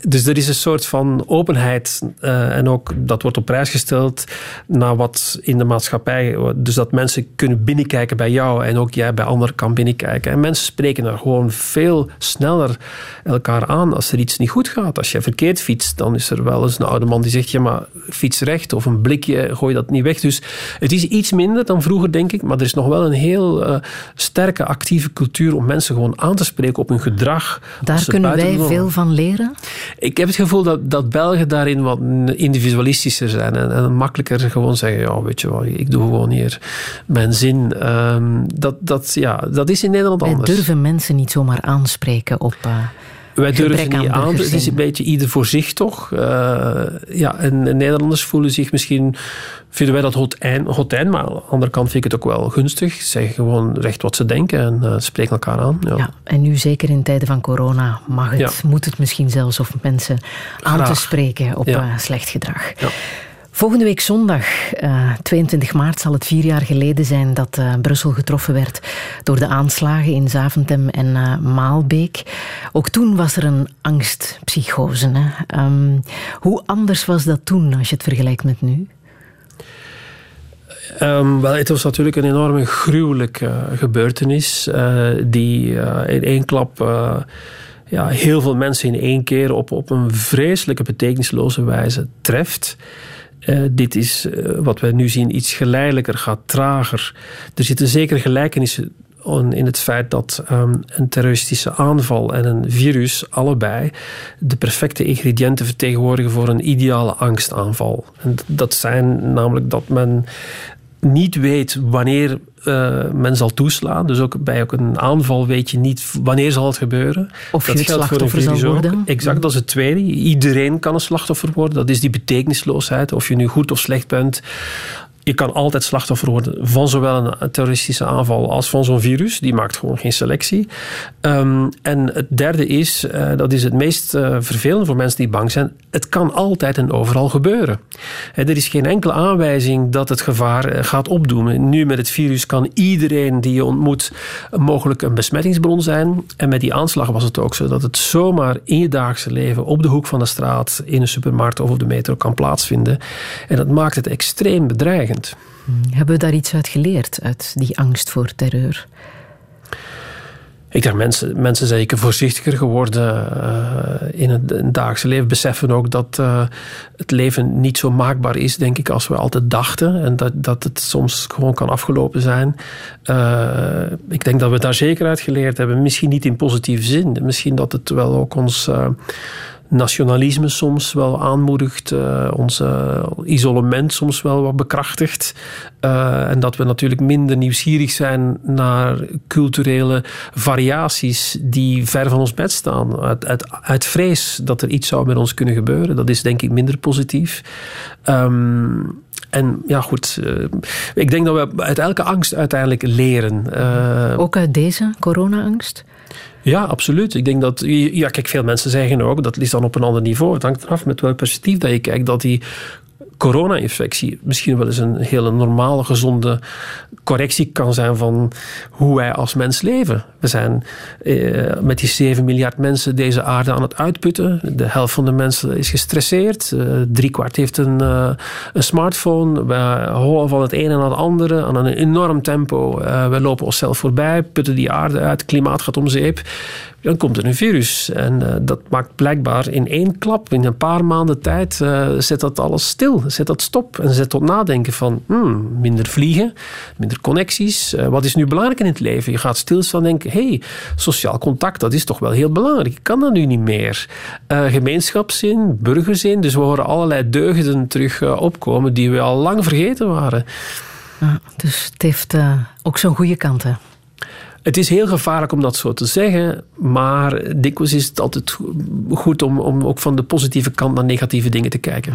dus er is een soort van openheid uh, en ook dat wordt op prijs gesteld naar wat in de maatschappij. Dus dat mensen kunnen binnenkijken bij jou en ook jij bij anderen kan binnenkijken. En mensen spreken er gewoon veel sneller elkaar aan als er iets niet goed gaat. Als je verkeerd fietst, dan is er wel eens een oude man die zegt: ja, maar fiets recht of een blikje, gooi dat niet weg. Dus het is iets minder dan vroeger, denk ik. Maar er is nog wel een heel uh, sterke, actieve cultuur om mensen gewoon aan te spreken op hun gedrag. Daar kunnen wij veel van leren? Ik heb het gevoel dat, dat Belgen daarin wat individualistischer zijn en, en makkelijker gewoon zeggen, ja, weet je wat, ik doe gewoon hier mijn zin. Um, dat, dat, ja, dat is in Nederland wij anders. durven mensen niet zomaar aanspreken op... Uh... Wij durven niet aan. Het is een beetje ieder voor zich, toch? Uh, ja, en, Nederlanders voelen zich misschien... Vinden wij dat hotijn, hotijn, maar aan de andere kant vind ik het ook wel gunstig. Ze zeggen gewoon recht wat ze denken en uh, spreken elkaar aan. Ja. ja. en nu zeker in tijden van corona mag het, ja. moet het misschien zelfs of mensen aan Graag. te spreken op ja. uh, slecht gedrag. Volgende week zondag, uh, 22 maart, zal het vier jaar geleden zijn dat uh, Brussel getroffen werd door de aanslagen in Zaventem en uh, Maalbeek. Ook toen was er een angstpsychose. Hè? Um, hoe anders was dat toen als je het vergelijkt met nu? Um, wel, het was natuurlijk een enorme gruwelijke gebeurtenis die in één klap ja, heel veel mensen in één keer op, op een vreselijke betekenisloze wijze treft. Uh, dit is uh, wat wij nu zien iets geleidelijker, gaat trager. Er zitten zeker gelijkenissen in het feit dat um, een terroristische aanval en een virus allebei de perfecte ingrediënten vertegenwoordigen voor een ideale angstaanval. En dat zijn namelijk dat men niet weet wanneer uh, men zal toeslaan. Dus ook bij ook een aanval weet je niet wanneer zal het gebeuren. Of dat je het slachtoffer zal worden. Exact, dat is het tweede. Iedereen kan een slachtoffer worden. Dat is die betekenisloosheid. Of je nu goed of slecht bent je kan altijd slachtoffer worden van zowel een terroristische aanval als van zo'n virus. Die maakt gewoon geen selectie. Um, en het derde is, uh, dat is het meest uh, vervelende voor mensen die bang zijn, het kan altijd en overal gebeuren. er is geen enkele aanwijzing dat het gevaar uh, gaat opdoemen. Nu met het virus kan iedereen die je ontmoet mogelijk een besmettingsbron zijn. En met die aanslag was het ook zo dat het zomaar in je dagelijkse leven op de hoek van de straat, in een supermarkt of op de metro kan plaatsvinden. En dat maakt het extreem bedreigend. Hebben we daar iets uit geleerd, uit die angst voor terreur? Ik denk mensen, mensen zijn zeker voorzichtiger geworden uh, in het, in dagelijkse leven. Beseffen ook dat uh, het leven niet zo maakbaar is, denk ik, als we altijd dachten. En dat, dat het soms gewoon kan afgelopen zijn. Uh, ik denk dat we daar zeker uit geleerd hebben. Misschien niet in positieve zin. Misschien dat het wel ook ons nationalisme soms wel aanmoedigt, uh, ons isolement soms wel wat bekrachtigt. Uh, en dat we natuurlijk minder nieuwsgierig zijn naar culturele variaties die ver van ons bed staan. Uit, uit, uit vrees dat er iets zou met ons kunnen gebeuren. Dat is denk ik minder positief. Um, en ja, goed. Uh, ik denk dat we uit elke angst uiteindelijk leren. Ook uit deze corona-angst? Ja, absoluut. Ik denk dat, ja, kijk, veel mensen zeggen ook, dat is dan op een ander niveau. Het hangt eraf met welk perspectief dat je kijkt, dat die corona-infectie misschien wel eens een hele normale, gezonde correctie kan zijn van hoe wij als mens leven. We zijn eh, met die 7 miljard mensen deze aarde aan het uitputten. De helft van de mensen is gestresseerd. Uh, driekwart heeft een, uh, een smartphone. We horen van het ene naar het andere aan een enorm tempo. We lopen onszelf voorbij, putten die aarde uit, klimaat gaat om zeep dan komt er een virus. En uh, dat maakt blijkbaar in één klap, in een paar maanden tijd, uh, zet dat alles stil. Zet dat stop en zet tot nadenken van hmm, minder vliegen, minder connecties. Uh, wat is nu belangrijk in het leven? Je gaat stilstaan en denken, hey, sociaal contact, dat is toch wel heel belangrijk. Ik kan dat nu niet meer. gemeenschapszin, burgerzin, dus we horen allerlei deugden terug opkomen die we al lang vergeten waren. Dus het heeft ook zo'n goede kant, hè? Het is heel gevaarlijk om dat zo te zeggen, maar dikwijls is het altijd goed om, om ook van de positieve kant naar negatieve dingen te kijken.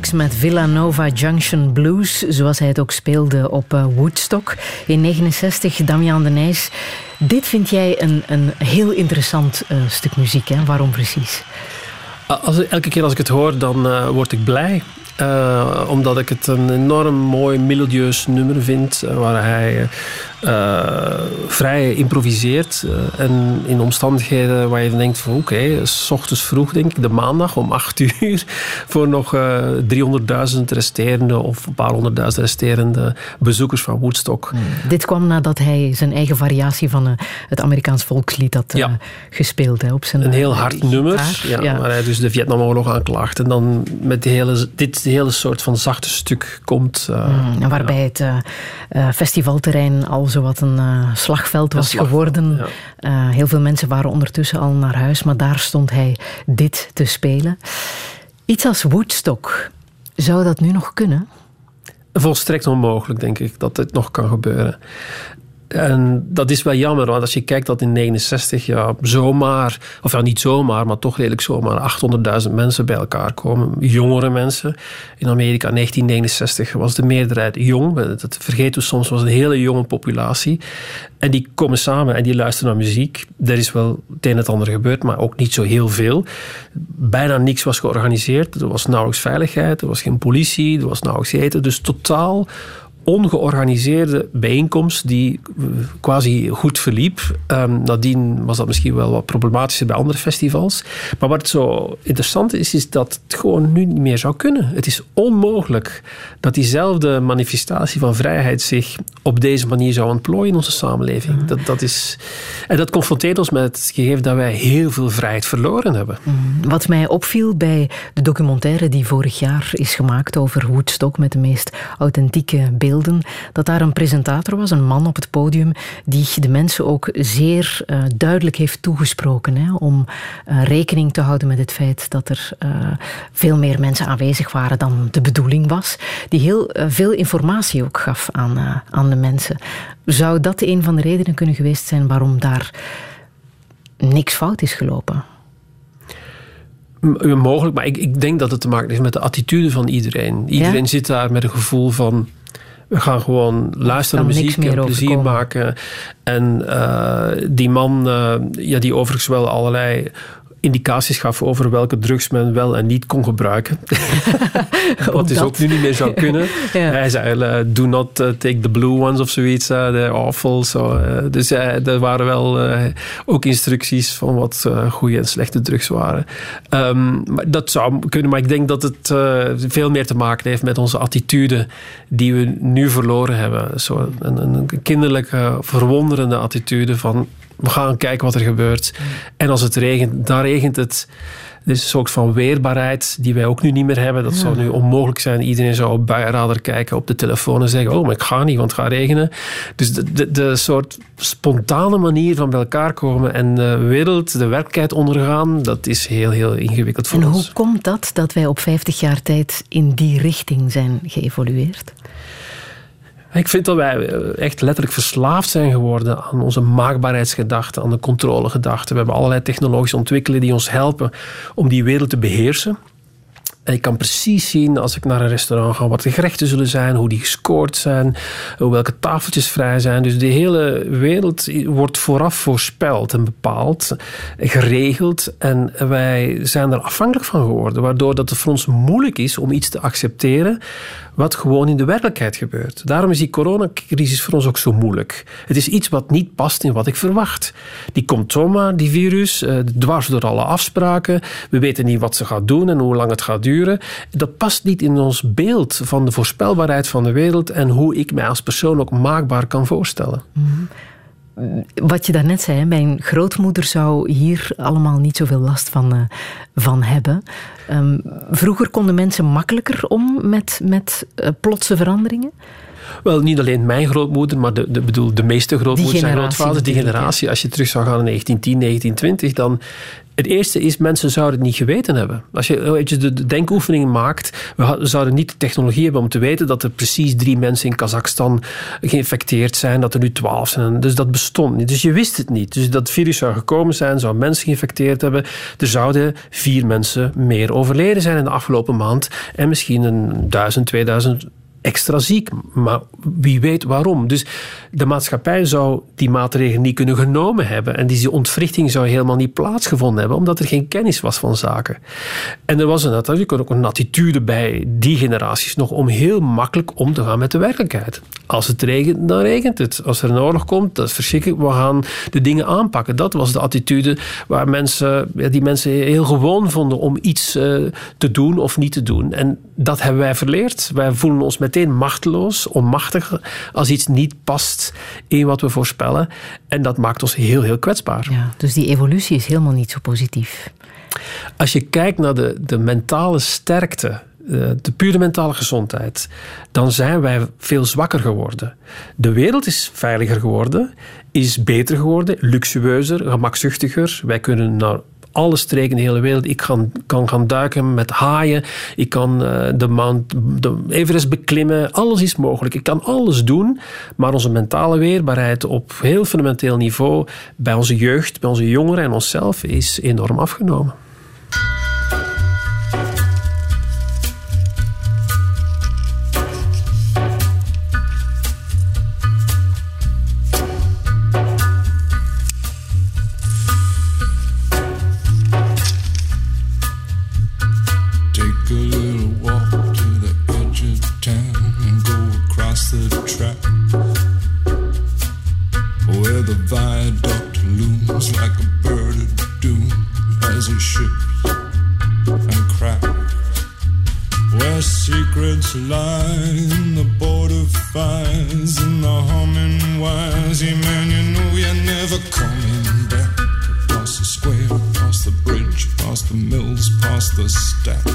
Hendrix met Villanova Junction Blues, zoals hij het ook speelde op eh, Woodstock in 69. Damian de Nijs, dit vind jij een, een heel interessant uh, stuk muziek. Hè? Waarom precies? Als, elke keer als ik het hoor, dan uh, word ik blij. Uh, omdat ik het een enorm mooi melodieus nummer vind. Uh, waar hij uh, vrij improviseert. en in omstandigheden waar je denkt van oké, okay, s ochtends vroeg denk ik, de maandag om acht [LAUGHS] uur. Voor nog 300.000 resterende of een paar honderdduizend resterende bezoekers van Woodstock. Hmm. Dit kwam nadat hij zijn eigen variatie van het Amerikaans volkslied had ja. gespeeld. Hè, op zijn, een heel hard nummer. Ja, ja. Waar hij dus de Vietnamoorlog aanklaagt. En dan met die hele, dit hele soort van zachte stuk komt. Uh, mm, waarbij ja. het uh, festivalterrein al zowat een slagveld was geworden. Ja. heel veel mensen waren ondertussen al naar huis, maar daar stond hij dit te spelen. Iets als Woodstock, zou dat nu nog kunnen? Volstrekt onmogelijk, denk ik, dat dit nog kan gebeuren. En dat is wel jammer, want als je kijkt dat in 69 ja, zomaar, of ja niet zomaar, maar toch redelijk zomaar 800.000 mensen bij elkaar komen. Jongere mensen. In Amerika in 1969 was de meerderheid jong. Dat vergeten we soms, was een hele jonge populatie. En die komen samen en die luisteren naar muziek. Er is wel het een en het ander gebeurd, maar ook niet zo heel veel. Bijna niks was georganiseerd. Er was nauwelijks veiligheid, er was geen politie, er was nauwelijks eten. Dus totaal ongeorganiseerde bijeenkomst die quasi goed verliep. Um, nadien was dat misschien wel wat problematischer bij andere festivals. Maar wat zo interessant is, is dat het gewoon nu niet meer zou kunnen. Het is onmogelijk dat diezelfde manifestatie van vrijheid zich op deze manier zou ontplooien in onze samenleving. Mhm. Dat, dat is, en dat confronteert ons met het gegeven dat wij heel veel vrijheid verloren hebben. Mhm. Wat mij opviel bij de documentaire die vorig jaar is gemaakt over Woodstock met de meest authentieke beelden dat daar een presentator was, een man op het podium, die de mensen ook zeer uh, duidelijk heeft toegesproken hè, om uh, rekening te houden met het feit dat er uh, veel meer mensen aanwezig waren dan de bedoeling was. Die heel veel informatie ook gaf aan, aan de mensen. Zou dat een van de redenen kunnen geweest zijn waarom daar niks fout is gelopen? Mogelijk, maar ik, ik denk dat het te maken heeft met de attitude van iedereen. Iedereen ja? zit daar met een gevoel van we gaan gewoon luisteren naar muziek en plezier maken. En uh, die man, uh, ja, die overigens wel allerlei indicaties gaf over welke drugs men wel en niet kon gebruiken. [LAUGHS] Wat dus ook nu niet meer zou kunnen. [LAUGHS] ja. Hij zei, uh, do not uh, take the blue ones of zoiets, uh, they're awful. So, dus er waren wel ook instructies van wat goede en slechte drugs waren. Um, maar dat zou kunnen, maar ik denk dat het veel meer te maken heeft met onze attitude die we nu verloren hebben. Zo een, een kinderlijke, verwonderende attitude van we gaan kijken wat er gebeurt. En als het regent, dan regent het. Er is een soort van weerbaarheid die wij ook nu niet meer hebben. Dat zou nu onmogelijk zijn. Iedereen zou op buienradar kijken op de telefoon en zeggen: Oh, maar ik ga niet, want het gaat regenen. Dus de, de, de soort spontane manier van bij elkaar komen en de wereld, de werkelijkheid ondergaan, dat is heel, heel ingewikkeld voor en ons. En hoe komt dat dat wij op 50 jaar tijd in die richting zijn geëvolueerd? Ik vind dat wij eh, echt letterlijk verslaafd zijn geworden aan onze maakbaarheidsgedachte, aan de controlegedachte. We hebben allerlei technologische ontwikkelingen die ons helpen om die wereld te beheersen. En ik kan precies zien als ik naar een restaurant ga wat de gerechten zullen zijn, hoe die gescoord zijn, welke tafeltjes vrij zijn. Dus de hele wereld wordt vooraf voorspeld en bepaald, geregeld. En wij zijn er afhankelijk van geworden, waardoor dat het voor ons moeilijk is om iets te accepteren wat gewoon in de werkelijkheid gebeurt. Daarom is die coronacrisis voor ons ook zo moeilijk. Het is iets wat niet past in wat ik verwacht. Die komt zomaar, die virus, eh, dwars door alle afspraken. We weten niet wat ze gaat doen en hoe lang het gaat duren. Dat past niet in ons beeld van de voorspelbaarheid van de wereld en hoe ik mij als persoon ook maakbaar kan voorstellen. Mm wat je daarnet zei, mijn grootmoeder zou hier allemaal niet zoveel last van, uh, van hebben. Um, vroeger konden mensen makkelijker om met, met uh, plotse veranderingen? Wel, niet alleen mijn grootmoeder, maar de, de, bedoel, de meeste grootmoeders en grootvaders, die generatie. Als je terug zou gaan naar 1910, 1920, dan het eerste is, mensen zouden het niet geweten hebben. Als je, je de denkoefening maakt, we zouden niet de technologie hebben om te weten dat er precies drie mensen in Kazachstan geïnfecteerd zijn, dat er nu twaalf zijn. Dus dat bestond niet. Dus je wist het niet. Dus dat virus zou gekomen zijn, zou mensen geïnfecteerd hebben. Er zouden vier mensen meer overleden zijn in de afgelopen maand. En misschien een duizend, 2000 extra ziek. Maar wie weet waarom. Dus de maatschappij zou die maatregelen niet kunnen genomen hebben. En die ontwrichting zou helemaal niet plaatsgevonden hebben, omdat er geen kennis was van zaken. En er was een, natuurlijk ook een attitude bij die generaties nog om heel makkelijk om te gaan met de werkelijkheid. Als het regent, dan regent het. Als er een oorlog komt, dat is verschrikkelijk. We gaan de dingen aanpakken. Dat was de attitude waar mensen, die mensen heel gewoon vonden om iets eh, te doen of niet te doen. En dat hebben wij verleerd. Wij voelen ons meteen machteloos, onmachtig als iets niet past in wat we voorspellen. En dat maakt ons heel, heel kwetsbaar. Ja, dus die evolutie is helemaal niet zo positief. Als je kijkt naar de, de mentale sterkte, eh, de pure mentale gezondheid, dan zijn wij veel zwakker geworden. De wereld is veiliger geworden, is beter geworden, luxueuzer, gemakzuchtiger. Wij kunnen naar alle streken in de hele wereld. Ik kan, kan gaan duiken met haaien. Ik kan uh, de, Mount, de Everest beklimmen. Alles is mogelijk. Ik kan alles doen. Maar onze mentale weerbaarheid op heel fundamenteel niveau bij onze jeugd, bij onze jongeren en onszelf is enorm afgenomen. Rosie, man, you know you're never coming back. Across the square, across the bridge, past the mills, past the stacks.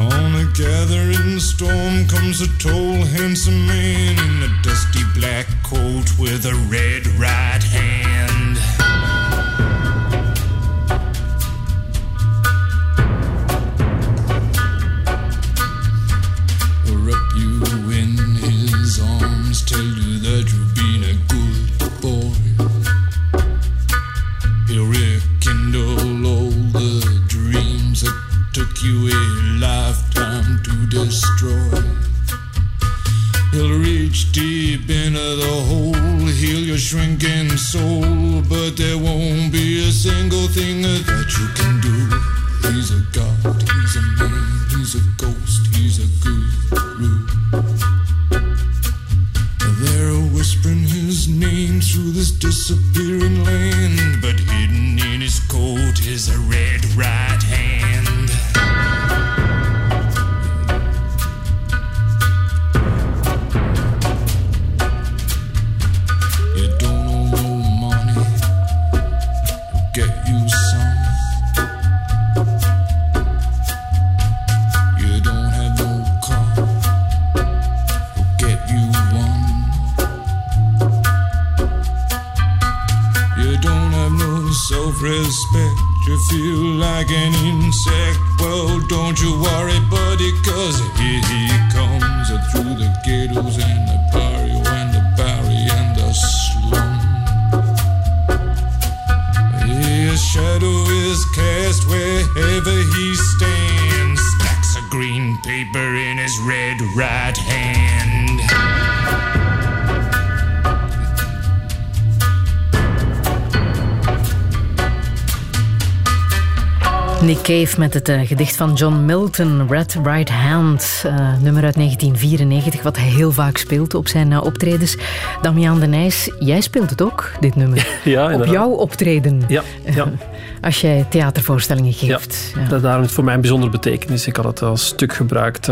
On a gathering storm comes a tall, handsome man in a dusty black coat with a red right hand. Met het uh, gedicht van John Milton, Red Right Hand, uh, nummer uit 1994, wat hij heel vaak speelt op zijn uh, optredens. Damian de Nijs, jij speelt het ook, dit nummer. [LAUGHS] Ja, op jouw optreden. Ja, ja. [LAUGHS] Als jij theatervoorstellingen geeft. Ja, ja. Dat daarom is voor mij een bijzondere betekenis. Ik had het als stuk gebruikt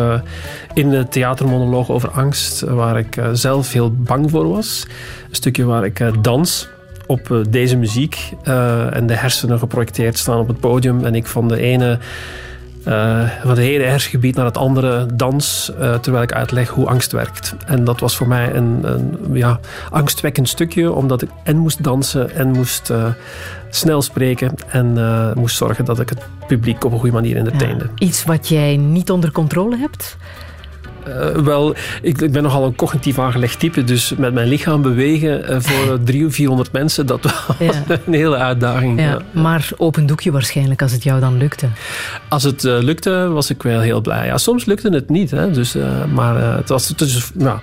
in de theatermonoloog over angst, waar ik zelf heel bang voor was. Een stukje waar ik dans op eh, deze muziek uh, en de hersenen geprojecteerd staan op het podium. En ik van de ene, uh, van de ene hersengebied naar het andere dans, terwijl ik uitleg hoe angst werkt. En dat was voor mij een, een ja, angstwekkend stukje, omdat ik en moest dansen en moest snel spreken en moest zorgen dat ik het publiek op een goede manier entertainde. Ja, iets wat jij niet onder controle hebt? Wel, ik, ik, ben nogal een cognitief aangelegd type, dus met mijn lichaam bewegen uh, voor [LAUGHS] drie of vierhonderd mensen, dat was ja. [LAUGHS] een hele uitdaging. Ja, Maar open doekje waarschijnlijk, als het jou dan lukte. Als het lukte, was ik wel heel blij. Ja, soms lukte het niet, hè, dus, maar het was dus, nou,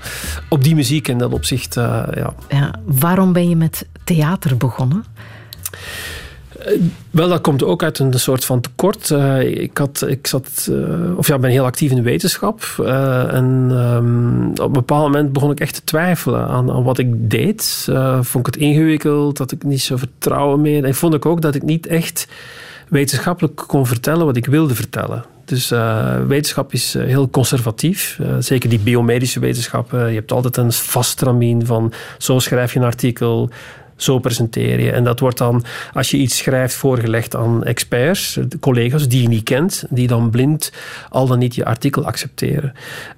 op die muziek in dat opzicht, ja. ja. Waarom ben je met theater begonnen? Eh, wel, dat komt ook uit een soort van tekort. Uh, ik, had, ik zat, uh, of ja, ben heel actief in wetenschap. En um, op een bepaald moment begon ik echt te twijfelen aan, wat ik deed. vond ik het ingewikkeld, had ik niet zo vertrouwen meer. En vond ik ook dat ik niet echt wetenschappelijk kon vertellen wat ik wilde vertellen. Dus wetenschap is heel conservatief. zeker die biomedische wetenschappen. Je hebt altijd een vast van zo schrijf je een artikel, zo presenteer je. En dat wordt dan, als je iets schrijft, voorgelegd aan experts, collega's die je niet kent, die dan blind al dan niet je artikel accepteren.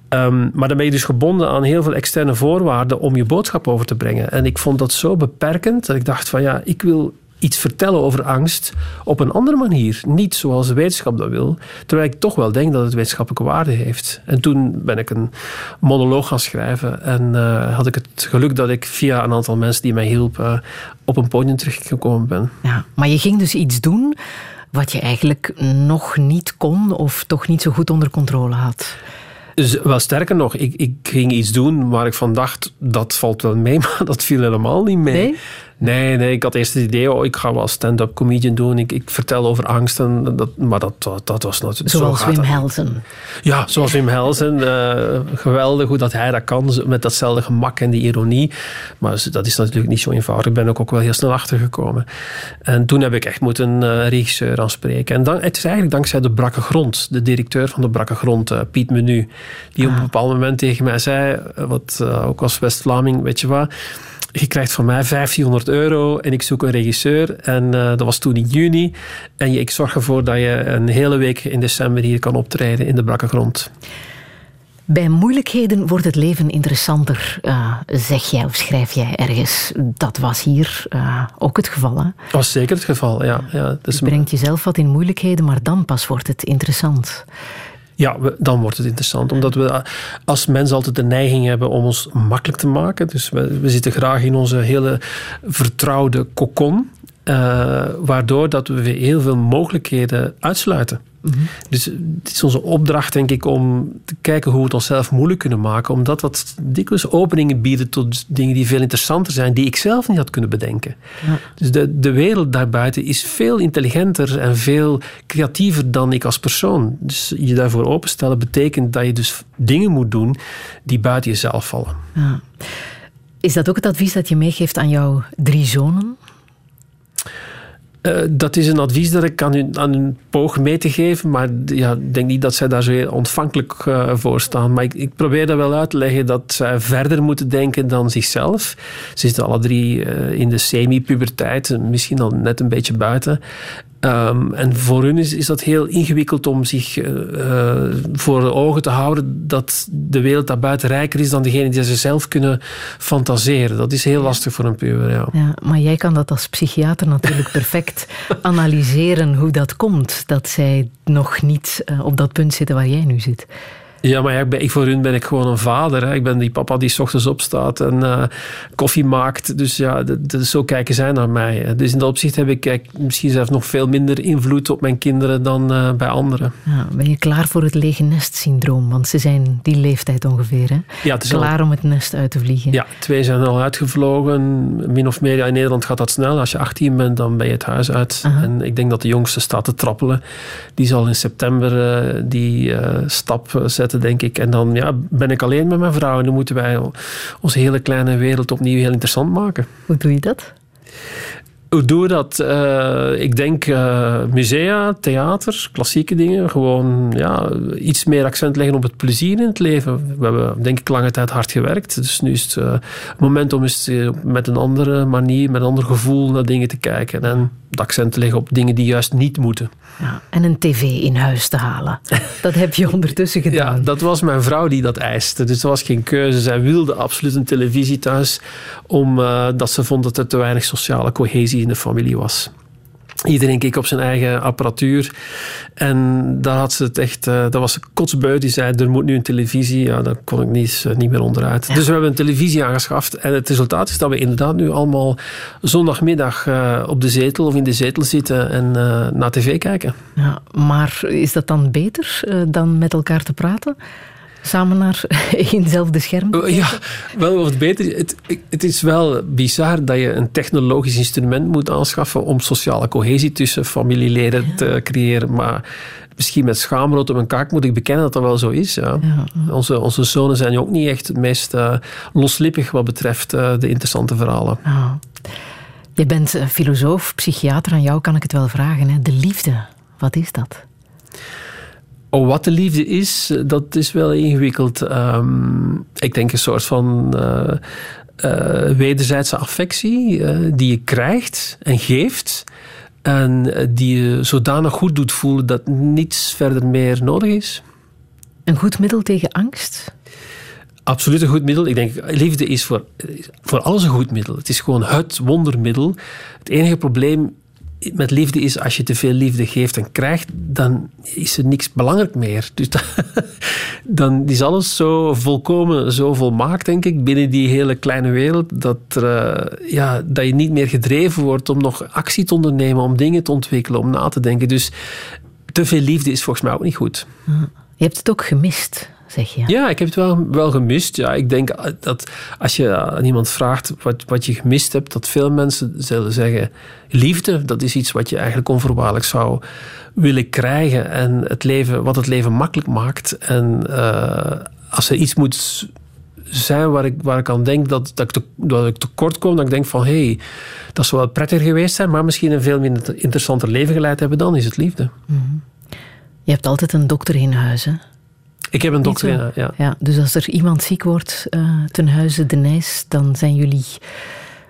Um, maar dan ben je dus gebonden aan heel veel externe voorwaarden om je boodschap over te brengen. En ik vond dat zo beperkend dat ik dacht van ja, ik wil iets vertellen over angst op een andere manier. Niet zoals de wetenschap dat wil. Terwijl ik toch wel denk dat het wetenschappelijke waarde heeft. En toen ben ik een monoloog gaan schrijven. En uh, had ik het geluk dat ik via een aantal mensen die mij hielpen op een podium teruggekomen ben. Ja, maar je ging dus iets doen wat je eigenlijk nog niet kon of toch niet zo goed onder controle had. Dus wel sterker nog, ik, ik ging iets doen waar ik van dacht, dat valt wel mee, [LAUGHS] maar dat viel helemaal niet mee. Nee? Nee, nee, ik had eerst het idee, oh, ik ga wel stand-up comedian doen. Ik, ik vertel over angst. En dat, maar dat, dat, was natuurlijk... Zoals Wim Helsen. Ja, zoals Wim Helsen. Uh, geweldig hoe dat hij dat kan, met datzelfde gemak en die ironie. Maar dat is natuurlijk niet zo eenvoudig. Ik ben ook, ook wel heel snel achtergekomen. En toen heb ik echt moeten uh, regisseur aanspreken. En dan, het is eigenlijk dankzij de Brakke Grond, de directeur van de Brakke Grond, uh, Piet Menu, die op een ah. bepaald moment tegen mij zei, wat ook als West-Vlaming, weet je wat je krijgt van mij 1500 euro en ik zoek een regisseur. En uh, dat was toen in juni. En ik zorg ervoor dat je een hele week in december hier kan optreden in de brakke grond. Bij moeilijkheden wordt het leven interessanter, uh, zeg jij of schrijf jij ergens. Dat was hier uh, ook het geval, hè? Dat was zeker het geval, ja. ja dus je brengt jezelf wat in moeilijkheden, maar dan pas wordt het interessant. Ja, dan wordt het interessant. Omdat we als mensen altijd de neiging hebben om ons makkelijk te maken. Dus we, zitten graag in onze hele vertrouwde kokon. Uh, waardoor dat we heel veel mogelijkheden uitsluiten. Dus het is onze opdracht, denk ik, om te kijken hoe we het onszelf moeilijk kunnen maken. Omdat dat dikwijls openingen bieden tot dingen die veel interessanter zijn, die ik zelf niet had kunnen bedenken. Ja. Dus de, de wereld daarbuiten is veel intelligenter en veel creatiever dan ik als persoon. Dus je daarvoor openstellen betekent dat je dus dingen moet doen die buiten jezelf vallen. Ja. Is dat ook het advies dat je meegeeft aan jouw drie zonen? Uh, dat is een advies dat ik aan hun, aan hun poog mee te geven, maar ja, ik denk niet dat zij daar zo ontvankelijk uh, voor staan. Maar ik, ik, probeer dat wel uit te leggen dat zij verder moeten denken dan zichzelf. Ze zitten alle drie uh, in de semi-puberteit, misschien al net een beetje buiten. Um, en voor hun is, is dat heel ingewikkeld om zich uh, voor de ogen te houden dat de wereld daarbuiten rijker is dan degene die ze zelf kunnen fantaseren. Dat is heel lastig voor een puber. Ja. ja maar jij kan dat als psychiater natuurlijk [LAUGHS] perfect analyseren hoe dat komt. Dat zij nog niet uh, op dat punt zitten waar jij nu zit. Ja, maar ik ben, ik, voor hun ben ik gewoon een vader. Hè. Ik ben die papa die s ochtends opstaat en uh, koffie maakt. Dus ja, zo kijken zij naar mij. Dus in dat opzicht heb ik kijk, misschien zelfs nog veel minder invloed op mijn kinderen dan uh, bij anderen. Ja, ben je klaar voor het lege nest-syndroom? Want ze zijn die leeftijd ongeveer. Hè? Ja, het is klaar om het nest uit te vliegen. Ja, twee zijn al uitgevlogen. Min of meer. Ja, in Nederland gaat dat snel. Als je 18 bent, dan ben je het huis uit. En ik denk dat de jongste staat te trappelen. Die zal in september uh, die stap zetten denk ik. En dan ja, ben ik alleen met mijn vrouw en dan moeten wij onze hele kleine wereld opnieuw heel interessant maken. Hoe doe je dat? Hoe doe je dat? Uh, ik denk uh, musea, theater, klassieke dingen. Gewoon ja, iets meer accent leggen op het plezier in het leven. We hebben denk ik lange tijd hard gewerkt. Dus nu is het uh, moment om eens met een andere manier, met een ander gevoel naar dingen te kijken. En accent te leggen op dingen die juist niet moeten. Ja, en een tv in huis te halen. Dat heb je ondertussen [LAUGHS] gedaan. Ja, dat was mijn vrouw die dat eiste. Dus dat was geen keuze. Zij wilde absoluut een televisie thuis, omdat uh, ze vond dat er te weinig sociale cohesie in de familie was. Iedereen keek op zijn eigen apparatuur. En daar had ze het echt, uh, dat was kotsbui. Die zei, er moet nu een televisie. Ja, daar kon ik niet, uh, niet meer onderuit. Dus we hebben een televisie aangeschaft. En het resultaat is dat we inderdaad nu allemaal zondagmiddag uh, op de zetel of in de zetel zitten en naar tv kijken. Ja, maar is dat dan beter dan met elkaar te praten? Samen naar [LAUGHS] eenzelfde scherm? Oh, ja, wel wat beter. Het, het is wel bizar dat je een technologisch instrument moet aanschaffen om sociale cohesie tussen familieleden ja. te creëren. Maar misschien met schaamrood op een kaak moet ik bekennen dat dat wel zo is. Ja. ja. Onze, onze zonen zijn ook niet echt het meest uh, loslippig wat betreft uh, de interessante verhalen. Oh. Je bent filosoof, psychiater. Aan jou kan ik het wel vragen. Hè? De liefde, wat is dat? Oh, wat de liefde is, dat is wel ingewikkeld. Um, ik denk een soort van uh, uh, wederzijdse affectie uh, die je krijgt en geeft. En die je zodanig goed doet voelen dat niets verder meer nodig is. Een goed middel tegen angst? Absoluut een goed middel. Ik denk, liefde is voor, voor alles een goed middel. Het is gewoon het wondermiddel. Het enige probleem met liefde is, als je te veel liefde geeft en krijgt, dan is er niks belangrijk meer. Dus dan [LAUGHS] is alles zo volkomen, zo volmaakt, denk ik, binnen die hele kleine wereld, dat, er, ja, dat je niet meer gedreven wordt om nog actie te ondernemen, om dingen te ontwikkelen, om na te denken. Dus te veel liefde is volgens mij ook niet goed. Je hebt het ook gemist zeg je. Ja, ik heb het wel, wel gemist. Ja, ik denk dat als je aan iemand vraagt wat, wat je gemist hebt, dat veel mensen zullen zeggen: liefde, dat is iets wat je eigenlijk onvoorwaardelijk zou willen krijgen. En het leven, wat het leven makkelijk maakt. En uh, als er iets moet zijn waar ik, waar ik aan denk dat, dat, ik te, dat ik tekort kom, dat ik denk van hé, hey, dat zou wel prettiger geweest zijn, maar misschien een veel minder interessanter leven geleid hebben, dan is het liefde. Mm -hmm. Je hebt altijd een dokter in huis, hè? Ik heb een dokter, ja. ja. Dus als er iemand ziek wordt uh, ten huize de Nijs, dan zijn jullie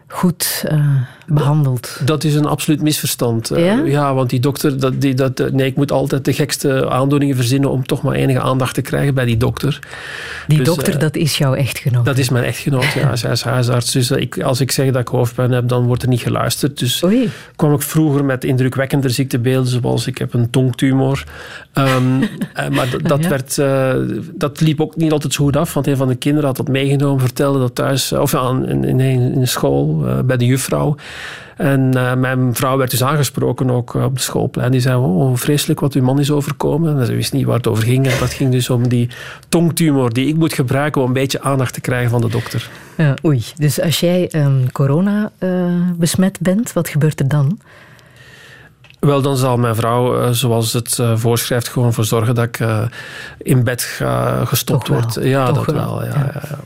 goed uh, behandeld. Dat is een absoluut misverstand. Ja, uh, ja want die dokter, dat, die, dat, nee, ik moet altijd de gekste aandoeningen verzinnen om toch maar enige aandacht te krijgen bij die dokter. Die dus, dokter, uh, dat is jouw echtgenoot? Dat is mijn echtgenoot, ja. [LAUGHS] Zij is huisarts. Dus ik, als ik zeg dat ik hoofdpijn heb, dan wordt er niet geluisterd. Dus Oei. kwam ik vroeger met indrukwekkender ziektebeelden, zoals ik heb een tongtumor. Um, [LAUGHS] maar dat, ja. werd, dat liep ook niet altijd zo goed af, want een van de kinderen had dat meegenomen, vertelde dat thuis, of aan, in, in, in school, bij de juffrouw. En uh, mijn vrouw werd dus aangesproken ook op de schoolplein. Die zei, oh, vreselijk wat uw man is overkomen. En ze wist niet waar het over ging. En dat ging dus om die tongtumor die ik moet gebruiken om een beetje aandacht te krijgen van de dokter. Oei, dus als jij um, corona uh, besmet bent, wat gebeurt er dan? Wel, dan zal mijn vrouw, zoals het voorschrijft, gewoon voor zorgen dat ik in bed ga, gestopt word. Ja, Toch dat wel. wel. Ja, ja. ja.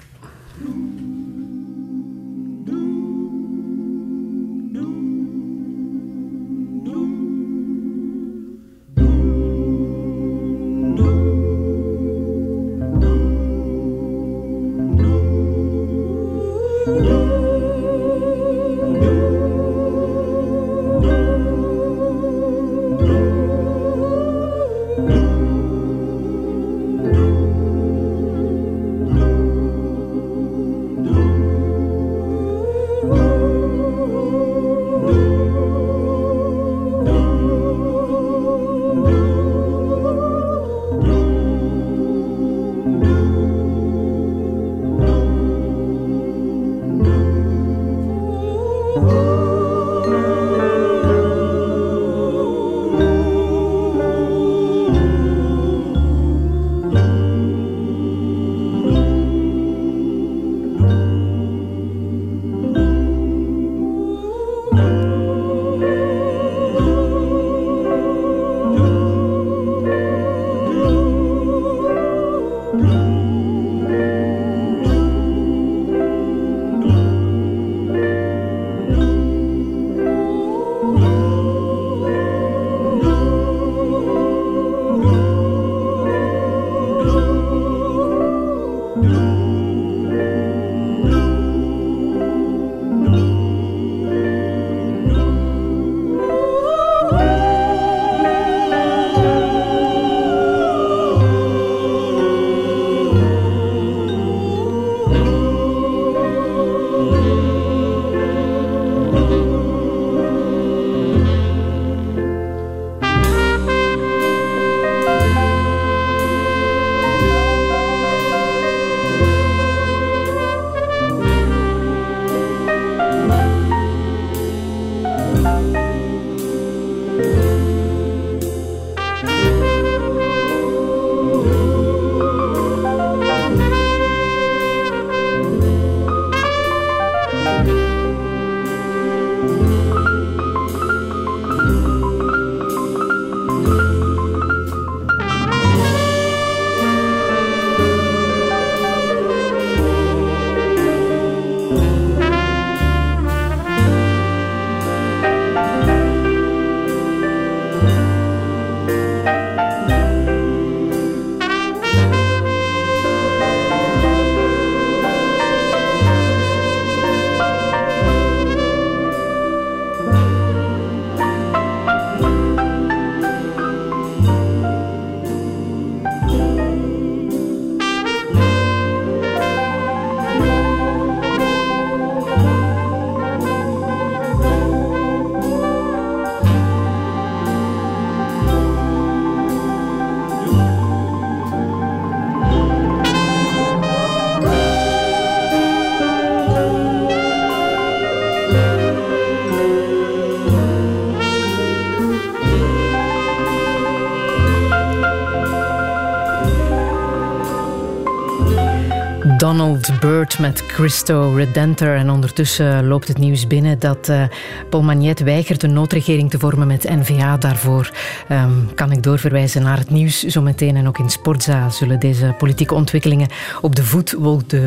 Donald Byrd met Christo Redentor. En ondertussen loopt het nieuws binnen dat uh, Paul Magnet weigert een noodregering te vormen met N-VA. Daarvoor um, kan ik doorverwijzen naar het nieuws zometeen. En ook in Sportza zullen deze politieke ontwikkelingen op de voet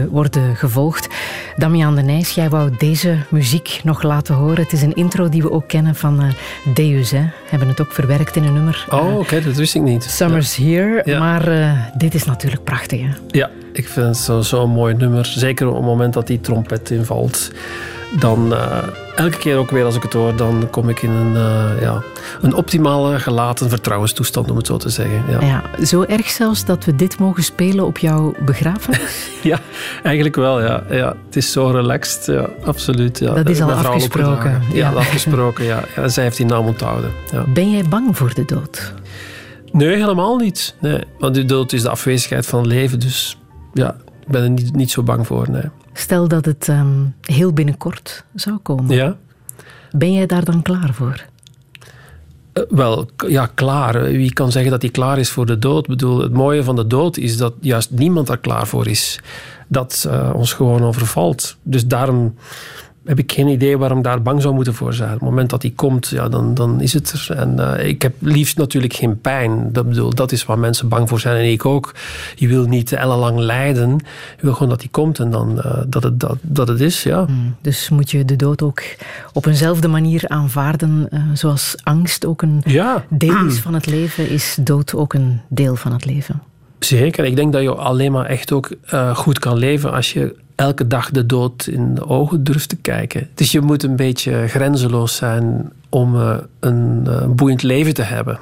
worden gevolgd. Damian de Nijs, jij wou deze muziek nog laten horen. Het is een intro die we ook kennen van uh, Deus. Hè? Hebben het ook verwerkt in een nummer. Oh, oké, okay, dat wist ik niet. Summer's ja. Here. Ja. Maar uh, dit is natuurlijk prachtig. Hè? Ja, ik vind het zo'n zo mooi nummer. Zeker op het moment dat die trompet invalt. Dan elke keer ook weer als ik het hoor, dan kom ik in een, ja, een optimale gelaten vertrouwenstoestand, om het zo te zeggen. Ja. ja. zo erg zelfs dat we dit mogen spelen op jouw begrafenis? [LAUGHS] ja, eigenlijk wel. Ja. Ja, het is zo relaxed, ja, absoluut. Ja. Dat is al afgesproken. Ja, ja. afgesproken. Ja. Ja, zij heeft die naam onthouden. Ja. Ben jij bang voor de dood? Nee, helemaal niet. Nee, want de dood is de afwezigheid van leven, dus ja, ik ben er niet, niet zo bang voor. Nee. Stel dat het um, heel binnenkort zou komen. Ja. Ben jij daar dan klaar voor? Uh, wel, ja, klaar. Wie kan zeggen dat hij klaar is voor de dood? Ik bedoel, het mooie van de dood is dat juist niemand daar klaar voor is. Dat uh, ons gewoon overvalt. Dus daarom heb ik geen idee waarom daar bang zou moeten voor zijn. Op het moment dat die komt, ja, dan, dan is het er. En uh, ik heb liefst natuurlijk geen pijn. Dat, bedoel, dat is waar mensen bang voor zijn. En ik ook. Je wil niet ellenlang lijden. Je wil gewoon dat die komt en dan uh, dat, het, dat, dat het is. Ja. Hmm, dus moet je de dood ook op eenzelfde manier aanvaarden. Uh, zoals angst ook een ja. deel is van het leven, is dood ook een deel van het leven. Zeker. Ik denk dat je alleen maar echt ook goed kan leven als je elke dag de dood in de ogen durft te kijken. Dus je moet een beetje grenzeloos zijn om uh, een uh, boeiend leven te hebben.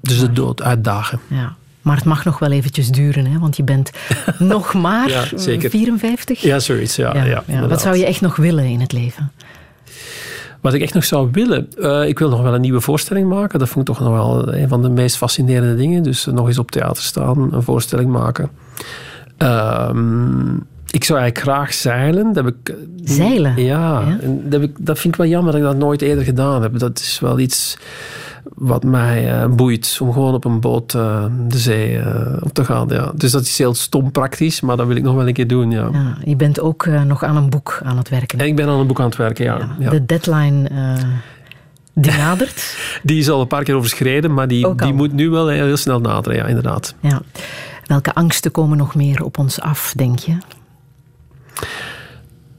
Dus de dood uitdagen. Ja. Maar het mag nog wel eventjes duren, hè? want je bent [LAUGHS] nog maar ja, 54. Ja, zoiets. Ja, ja, ja, Wat zou je echt nog willen in het leven? Wat ik echt nog zou willen, uh, ik wil nog wel een nieuwe voorstelling maken. Dat vond ik toch nog wel een van de meest fascinerende dingen. Dus nog eens op theater staan, een voorstelling maken. Um, ik zou eigenlijk graag zeilen. Dat heb ik, zeilen? Ja, ja? Dat, heb ik, dat vind ik wel jammer dat ik dat nooit eerder gedaan heb. Dat is wel iets wat mij uh, boeit. Om gewoon op een boot uh, de zee uh, op te gaan. Ja. Dus dat is heel stom praktisch, maar dat wil ik nog wel een keer doen. Ja. ja je bent ook nog aan een boek aan het werken. En ik ben aan een boek aan het werken, ja. ja. De deadline... Die [LAUGHS] nadert? die is al een paar keer overschreden, maar die, die moet nu wel heel snel naderen, ja, inderdaad. Ja. Welke angsten komen nog meer op ons af, denk je?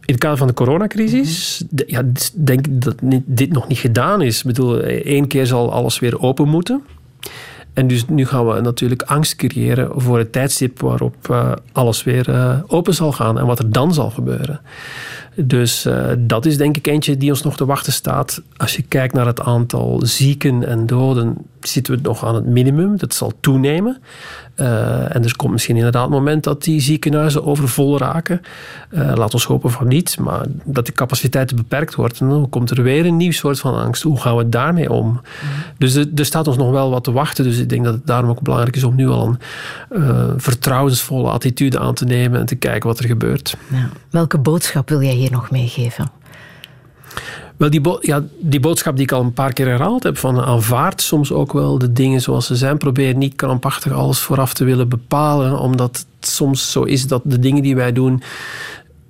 In het kader van de coronacrisis, mm ja, denk ik dat dit nog niet gedaan is. Ik bedoel, één keer zal alles weer open moeten. En dus nu gaan we natuurlijk angst creëren voor het tijdstip waarop uh, alles weer uh, open zal gaan en wat er dan zal gebeuren. Dus uh, dat is denk ik eentje die ons nog te wachten staat. Als je kijkt naar het aantal zieken en doden, zitten we nog aan het minimum. Dat zal toenemen. Uh, en er komt misschien inderdaad het moment dat die ziekenhuizen overvol raken. Uh, laat ons hopen van niet, maar dat de capaciteit beperkt wordt. En dan komt er weer een nieuw soort van angst. Hoe gaan we daarmee om? Mm. Dus er, er, staat ons nog wel wat te wachten. Dus ik denk dat het daarom ook belangrijk is om nu al een uh, vertrouwensvolle attitude aan te nemen en te kijken wat er gebeurt. Ja. Welke boodschap wil jij hier nog meegeven? Wel, die, ja, die boodschap die ik al een paar keer herhaald heb, van aanvaard soms ook wel de dingen zoals ze zijn. Probeer niet krampachtig alles vooraf te willen bepalen, omdat het soms zo is dat de dingen die wij doen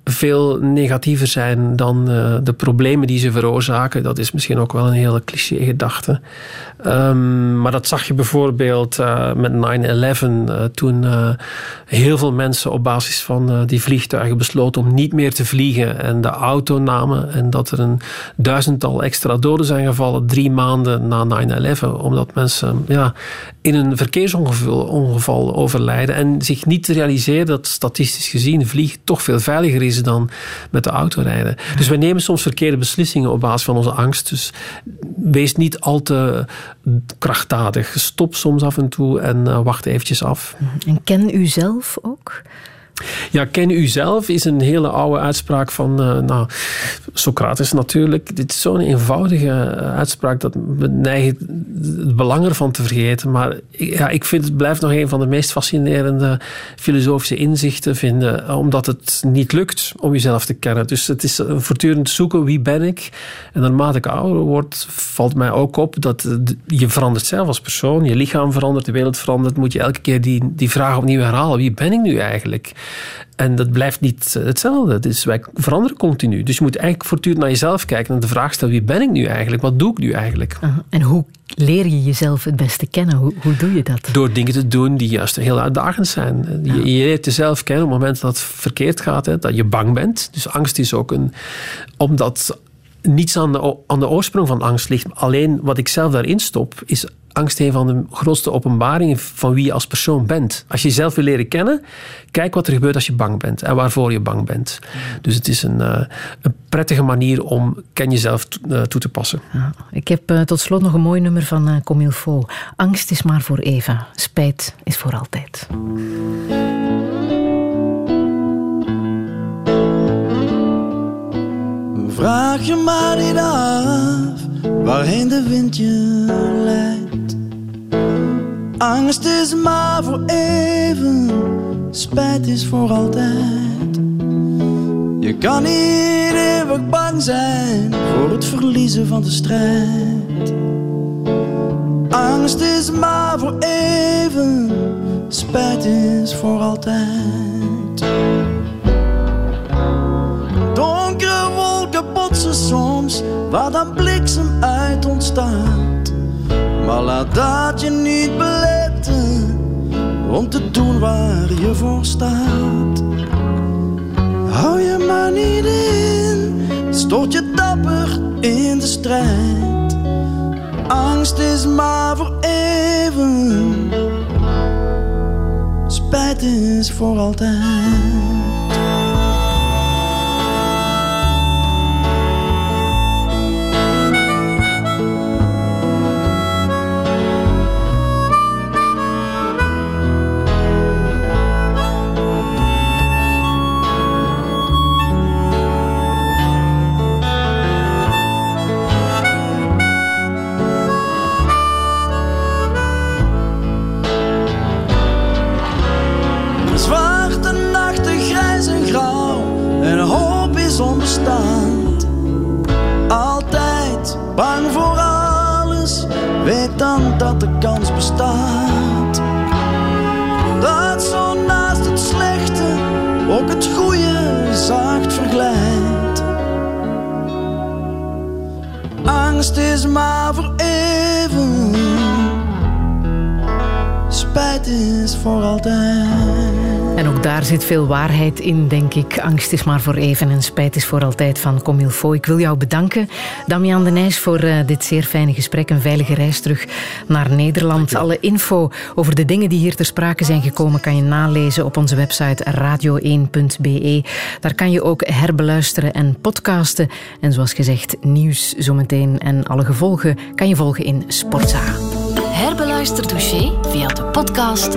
veel negatiever zijn dan uh, de problemen die ze veroorzaken. Dat is misschien ook wel een hele cliché gedachte. Um, maar dat zag je bijvoorbeeld uh, met 9-11, uh, toen heel veel mensen op basis van die vliegtuigen besloten om niet meer te vliegen en de auto namen. En dat er een duizendtal extra doden zijn gevallen drie maanden na 9-11. Omdat mensen ja, in een verkeersongeval overlijden en zich niet realiseren dat statistisch gezien vliegen toch veel veiliger is dan met de auto rijden. Dus wij nemen soms verkeerde beslissingen op basis van onze angst. Dus wees niet al te krachtdadig. Stop soms af en toe en uh, wacht eventjes af. En ken u zelf ook? Ja, ken u zelf is een hele oude uitspraak van uh, nou, Socrates natuurlijk. Dit is zo'n eenvoudige eh, uitspraak dat we neigen het belang ervan te vergeten. Maar ja, ik vind het blijft nog een van de meest fascinerende filosofische inzichten vinden, omdat het niet lukt om jezelf te kennen. Dus het is voortdurend zoeken wie ben ik. En naarmate ik ouder word, valt mij ook op dat je verandert zelf als persoon. Je lichaam verandert, de wereld verandert. Moet je elke keer die, die vraag opnieuw herhalen. Wie ben ik nu eigenlijk? En dat blijft niet hetzelfde. Dus wij veranderen continu. Dus je moet eigenlijk voortdurend naar jezelf kijken en de vraag stellen: wie ben ik nu eigenlijk? Wat doe ik nu eigenlijk? En hoe leer je jezelf het beste kennen? Hoe, hoe doe je dat? Door dingen te doen die juist heel uitdagend zijn. Je, je leert jezelf kennen op het moment dat het verkeerd gaat, hè, dat je bang bent. Dus angst is ook een. Omdat niets aan de, aan de oorsprong van angst ligt. Alleen wat ik zelf daarin stop, is angst een van de grootste openbaringen van wie je als persoon bent. Als je jezelf wil leren kennen, kijk wat er gebeurt als je bang bent en waarvoor je bang bent. Dus het is een, uh, een prettige manier om ken jezelf uh, toe te passen. Ja. Ik heb uh, tot slot nog een mooi nummer van uh, Comilfo. Angst is maar voor even, spijt is voor altijd. Vraag je maar niet af waarheen de wind je leidt. Angst is maar voor even, spijt is voor altijd. Je kan niet eeuwig bang zijn voor het verliezen van de strijd. Angst is maar voor even, spijt is voor altijd. Donkere wolken botsen soms, waar dan bliksem uit ontstaat. Maar laat dat je niet beletten om te doen waar je voor staat. Hou je maar niet in, stoot je dapper in de strijd. Angst is maar voor even, spijt is voor altijd. Altijd bang voor alles, weet dan dat de kans bestaat. Dat zo naast het slechte ook het goede zacht verglijdt. Angst is maar voor even, spijt is voor altijd. En ook daar zit veel waarheid in, denk ik. Angst is maar voor even en spijt is voor altijd van Comilfo. Ik wil jou bedanken, Damian de Nijs, voor uh, dit zeer fijne gesprek. Een veilige reis terug naar Nederland. Alle info over de dingen die hier ter sprake zijn gekomen kan je nalezen op onze website radio1.be. Daar kan je ook herbeluisteren en podcasten. En zoals gezegd, nieuws zometeen en alle gevolgen kan je volgen in Sportza. Herbeluister dossier via de podcast,